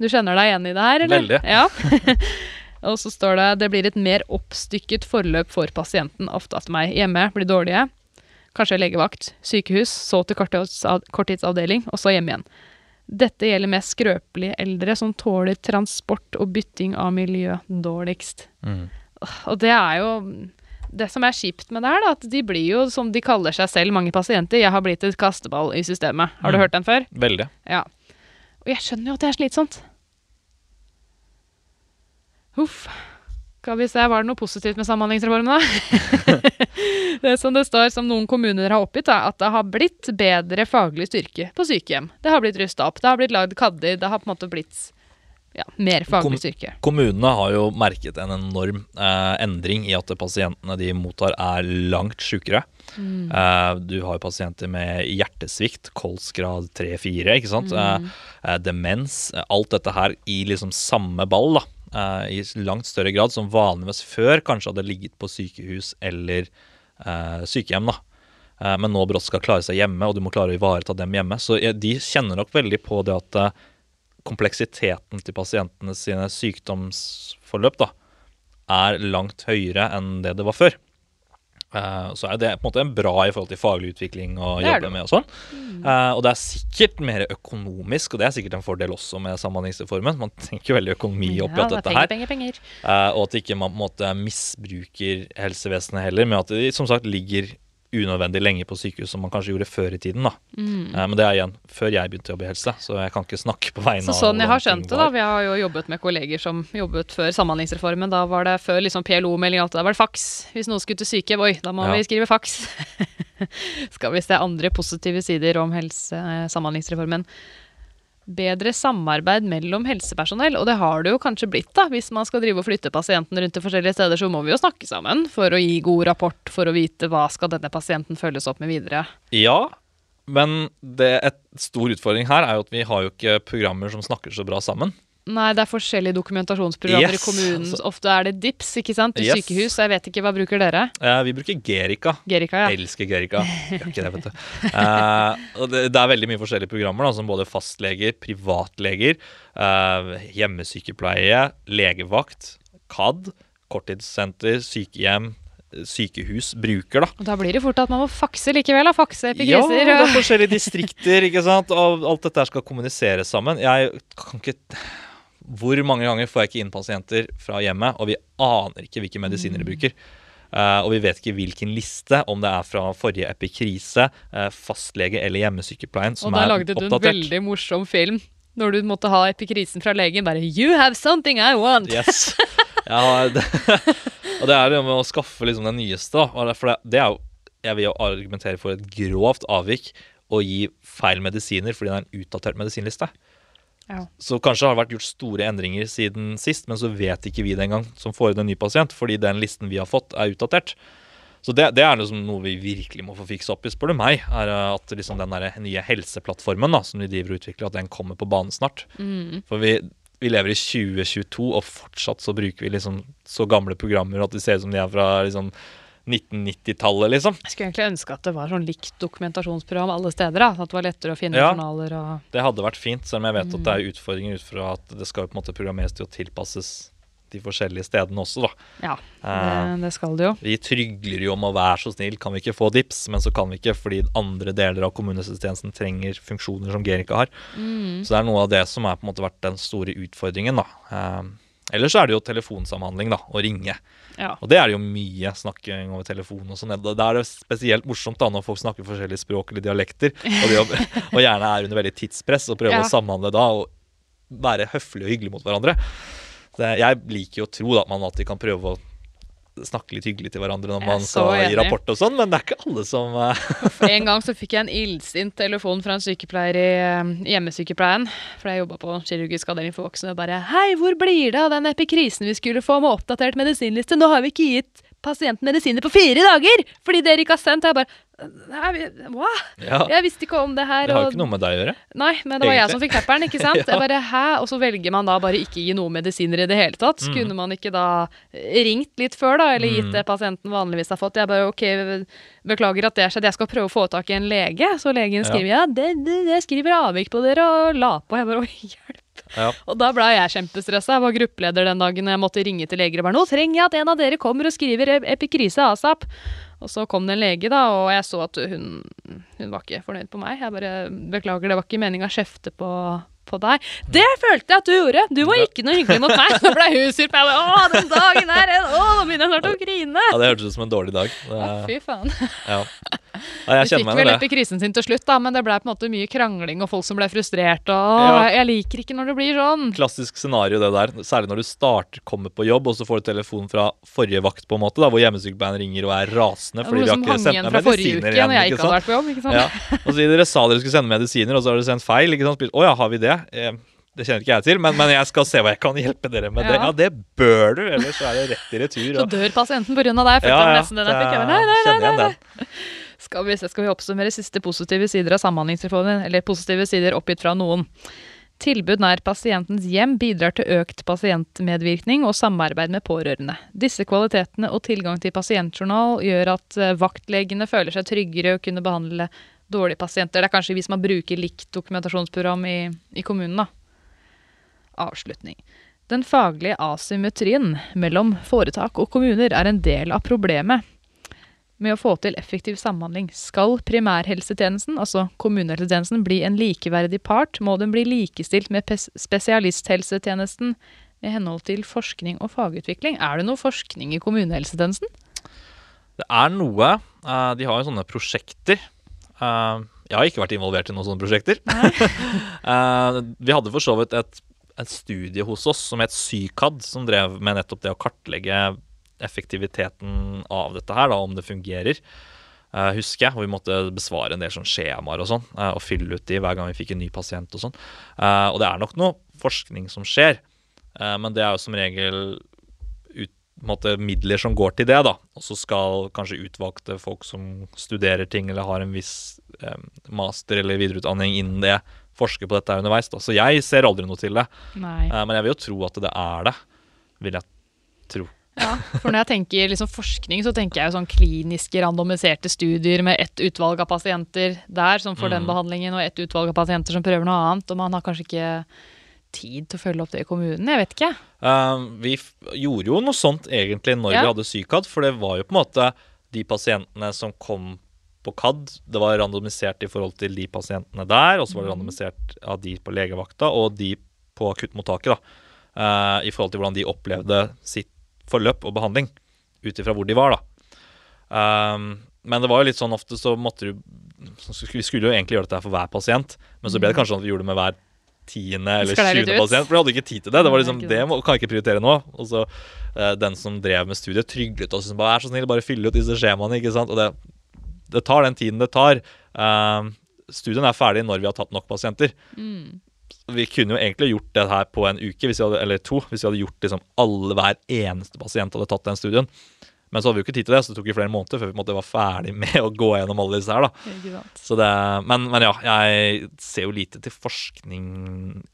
Du kjenner deg igjen i det her, eller? Veldig. Ja. Og så står det det blir et mer oppstykket forløp for pasienten, ofte at meg hjemme blir dårlige. Kanskje legevakt, sykehus, så til korttidsavdeling, og så hjem igjen. Dette gjelder mest skrøpelige eldre som tåler transport og bytting av miljø dårligst. Mm. Og det er jo Det som er kjipt med det her, da, at de blir jo, som de kaller seg selv, mange pasienter, jeg har blitt et kasteball i systemet. Har du Mm. hørt den før? Veldig. Ja. Og jeg skjønner jo at det er slitsomt. Huff. Skal vi se, var det noe positivt med Samhandlingsreformen, da? det som det står, som noen kommuner har oppgitt, er at det har blitt bedre faglig styrke på sykehjem. Det har blitt rusta opp, det har blitt lagd kadder, det har på en måte blitt ja, mer faglig styrke. Kommunene har jo merket en enorm eh, endring i at pasientene de mottar er langt sjukere. Eh, du har jo pasienter med hjertesvikt, kolsgrad 3-4, ikke sant. Mm. eh, demens. eh, alt dette her i liksom samme ball, da. Eh, I langt større grad som vanligvis før kanskje hadde ligget på sykehus eller eh, sykehjem, da. Eh, men nå brått skal klare seg hjemme, og du må klare å ivareta dem hjemme. Så de kjenner nok veldig på det at kompleksiteten til pasientene sine sykdomsforløp da, er langt høyere enn det det var før. Eh, så er det på en måte bra i forhold til faglig utvikling å jobbe det. med. Og sånn. Eh, og det er sikkert mer økonomisk, og det er sikkert en fordel også med Samhandlingsreformen. Man tenker veldig økonomi oppi alt er dette penger, her. penger, penger. Uh, og at ikke man på en måte misbruker helsevesenet heller, med at de som sagt ligger unødvendig lenge på sykehus, som man kanskje gjorde før i tiden. da. Mm. Eh, men det er igjen før jeg begynte å jobbe i helse, så jeg kan ikke snakke på vegne av Så sånn jeg har skjønt det, da, vi har jo jobbet med kolleger som jobbet før Samhandlingsreformen. Da var det før liksom PLO-melding og alt det, var det faks. Hvis noen skulle til syke, oi, da må Ja. vi skrive faks. Skal vi se andre positive sider om helse, eh, Samhandlingsreformen. Bedre samarbeid mellom helsepersonell, og det har det jo kanskje blitt, da. Hvis man skal drive og flytte pasienten rundt til forskjellige steder, så må vi jo snakke sammen for å gi god rapport, for å vite hva skal denne pasienten følges opp med videre. Ja, men det et stor utfordring her er jo at vi har jo ikke programmer som snakker så bra sammen. Nei, det er forskjellige dokumentasjonsprogrammer Yes, i kommunen. altså- Ofte er det DIPS, ikke sant? I Yes. sykehus. Jeg vet ikke, hva bruker dere? Eh, vi bruker Gerica. Gerica ja. Elsker Gerica. Gjør ikke det, vet du. Eh, det, det er veldig mye forskjellige programmer, da, som både fastleger, privatleger, eh, hjemmesykepleie, legevakt, KAD, korttidssenter, sykehjem, eh, sykehus bruker. da. Og da blir det fort at man må fakse likevel, da. Fakse Ja, epigriser. det er forskjellige distrikter, ikke sant? og alt dette skal kommuniseres sammen. Jeg kan ikke Hvor mange ganger får jeg ikke inn pasienter fra hjemmet, og vi aner ikke hvilke medisiner de bruker. Uh, og vi vet ikke hvilken liste, om det er fra forrige epikrise, uh, fastlege eller hjemmesykepleien, som er oppdatert. Og da lagde du en veldig morsom film. Når du måtte ha epikrisen fra legen. Bare 'You have something I want'. Yes. Ja, det, og det er det med å skaffe liksom den nyeste. Og For det, det er jo Jeg vil jo argumentere for et grovt avvik å gi feil medisiner fordi det er en utdatert medisinliste. Ja. Så kanskje har det vært gjort store endringer siden sist, men så vet ikke vi det engang som får inn en ny pasient, fordi den listen vi har fått, er utdatert. Så det, det er liksom noe vi virkelig må få fikse opp i, spør du meg. er At liksom den der nye helseplattformen da, som vi driver og utvikler, at den kommer på banen snart. Mm. For vi, vi lever i 2022, og fortsatt så bruker vi liksom så gamle programmer at de ser ut som de er fra liksom 1990-tallet, liksom. Jeg skulle egentlig ønske at det var sånn likt dokumentasjonsprogram alle steder. da. At det var lettere å finne Ja. journaler og Det hadde vært fint, selv om jeg vet at Mm. det er utfordringer ut fra at det skal på en måte programmeres til å tilpasses de forskjellige stedene også, da. Ja, Eh, det, det skal det jo. Vi trygler jo om å være så snill, kan vi ikke få dips? Men så kan vi ikke, fordi andre deler av kommunehelsetjenesten trenger funksjoner som Gerika har. Mm. Så det er noe av det som har på en måte vært den store utfordringen, da. Ellers så er det jo telefonsamhandling, da, å ringe. Ja. Og det er det jo mye snakking over telefon og sånn. Da er det spesielt morsomt da når folk snakker forskjellige språk eller dialekter, og, de, og gjerne er under veldig tidspress, og prøver Ja. å samhandle da og være høflige og hyggelige mot hverandre. Det, jeg liker jo å tro da, at man alltid kan prøve å snakke litt hyggelig til hverandre når man så skal gi rapport og sånn, men det er ikke alle som eh, For En gang så fikk jeg en illsint telefon fra en sykepleier i eh, hjemmesykepleien. For jeg jobba på kirurgisk avdeling for voksne. og bare 'Hei, hvor blir det av den epikrisen vi skulle få med oppdatert medisinliste?' 'Nå har vi ikke gitt pasienten medisiner på fire dager fordi dere ikke har sendt.' Jeg bare Nei, hva? Ja. Jeg visste ikke om det her. Det har jo og- ikke noe med deg å gjøre. Nei, men det var jeg som fikk pepperen, ikke sant? Ja. Jeg bare, hæ? Og så velger man da bare ikke gi noe medisiner i det hele tatt. Mm. Kunne man ikke da ringt litt før, da, eller gitt Mm. det pasienten vanligvis har fått? Jeg bare, ok, beklager at det har skjedd, jeg skal prøve å få tak i en lege. Så legen skriver, ja, det, det, det skriver avvik på dere, og la på. Jeg bare, å, hjelp. Ja. Og da ble jeg kjempestressa. Jeg var gruppeleder den dagen jeg måtte ringe til leger og bare, nå trenger jeg at en av dere kommer og skriver epikrise asap. Og så kom det en lege, da, og jeg så at hun, hun var ikke fornøyd på meg. Jeg bare beklager, det var ikke meninga å kjefte på, på deg. Det følte jeg at du gjorde! Du var ikke noe hyggelig mot meg. Så ble hun sur på meg. Å, den dagen her! Å, nå begynner jeg snart å grine! Ja, det hørtes ut som en dårlig dag. Det, ja, fy faen. ja. Ja, jeg kjenner meg vel opp i krisen sin til slutt, da, men det ble på en måte mye krangling og folk som ble frustrerte. Og Ja. jeg liker ikke når det blir sånn. Klassisk scenario det der, særlig når du starter, kommer på jobb, og så får du telefon fra forrige vakt, på en måte, da, hvor hjemmesykepleieren ringer og er rasende fordi vi har ikke sendt ned medisiner igjen. når jeg ikke hadde vært på jobb. ikke sant? Ja. Og så dere sa dere skulle sende medisiner, og så har dere sendt feil. ikke sant? Å ja, har vi det? Eh, Det kjenner ikke jeg til, men, men jeg skal se hva jeg kan hjelpe dere med. det. Ja. Ja, det bør du, ellers er det rett i retur. Så dør pasienten pga. deg. Ja, jeg ja, nesten den jeg fikk. Nei, nei, nei, nei, nei. Skal vi, skal vi oppsummere siste positive sider av samhandlingsreformen, eller positive sider oppgitt fra noen? Tilbud nær pasientens hjem bidrar til økt pasientmedvirkning og samarbeid med pårørende. Disse kvalitetene og tilgang til pasientjournal gjør at eh, vaktlegene føler seg tryggere og kunne behandle dårlige pasienter. Det er kanskje vi som bruker likt dokumentasjonsprogram i, i kommunen, da. Avslutning. Den faglige asymmetrien mellom foretak og kommuner er en del av problemet med å få til effektiv samhandling. Skal primærhelsetjenesten, altså kommunehelsetjenesten, bli en likeverdig part, må den bli likestilt med spesialisthelsetjenesten med henhold til forskning og fagutvikling. Er det noe forskning i kommunehelsetjenesten? Det er noe. eh, de har jo sånne prosjekter. Eh, jeg har ikke vært involvert i noen sånne prosjekter. Eh, vi hadde for så vidt et, et studie hos oss som het Sykad, som drev med nettopp det å kartlegge effektiviteten av dette her, da, om det fungerer. Uh, husker jeg, hvor vi måtte besvare en del sånn skjemaer og sånn, uh, og fylle ut de hver gang vi fikk en ny pasient og sånn. Uh, og det er nok noe forskning som skjer, men det er jo som regel ut, måte, midler som går til det, da. Og så skal kanskje utvalgte folk som studerer ting eller har en viss um, master eller videreutdanning innen det, forske på dette underveis. da. Så jeg ser aldri noe til det. Men jeg vil jo tro at det er det, vil jeg tro. Ja, for når jeg tenker liksom forskning, så tenker jeg jo sånn kliniske, randomiserte studier med ett utvalg av pasienter der som får den Mm. behandlingen, og ett utvalg av pasienter som prøver noe annet, og man har kanskje ikke tid til å følge opp det i kommunen. Jeg vet ikke. Uh, vi gjorde jo noe sånt egentlig når Ja. vi hadde Sykad, for det var jo på en måte de pasientene som kom på KAD, det var randomisert i forhold til de pasientene der, og så var det randomisert av de på legevakta og de på akuttmottaket, da. Uh, I forhold til hvordan de opplevde sitt forløp og behandling, ut ifra hvor de var, da. Um, men det var jo litt sånn ofte så måtte du Vi skulle jo egentlig gjøre dette for hver pasient, men så ble det kanskje sånn at vi gjorde det med hver tiende eller sjuende tjuende pasient. For vi hadde ikke tid til det. Det var liksom, det må, kan jeg ikke prioritere nå. Og så uh, den som drev med studiet, tryglet oss. Som bare, er så snill, bare fylle ut disse skjemaene. ikke sant? Og det, det tar den tiden det tar. Um, studien er ferdig når vi har tatt nok pasienter. Mm. Vi kunne jo egentlig gjort det her på en uke, hvis vi hadde, eller to, hvis vi hadde gjort liksom alle hver eneste pasient hadde tatt den studien. Men så hadde vi jo ikke tid til det, så det tok jo flere måneder før vi måtte være måte var ferdig med å gå gjennom alle disse her. da. Det, men, men ja, jeg ser jo lite til forskning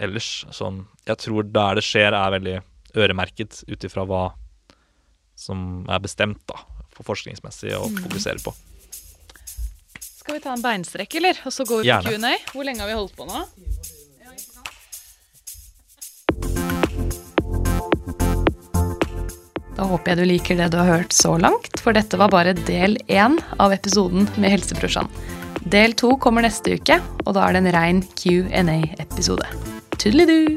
ellers. Sånn, jeg tror der det skjer, er veldig øremerket ut ifra hva som er bestemt da, for forskningsmessig å fokusere på. Skal vi ta en beinstrekk, eller? Og så går vi på Q&A. Hvor lenge har vi holdt på nå? Da håper jeg du liker det du har hørt så langt, for dette var bare del én av episoden med Helsebrorsan. Del to kommer neste uke, og da er det en rein Q&A-episode. Tudelidu!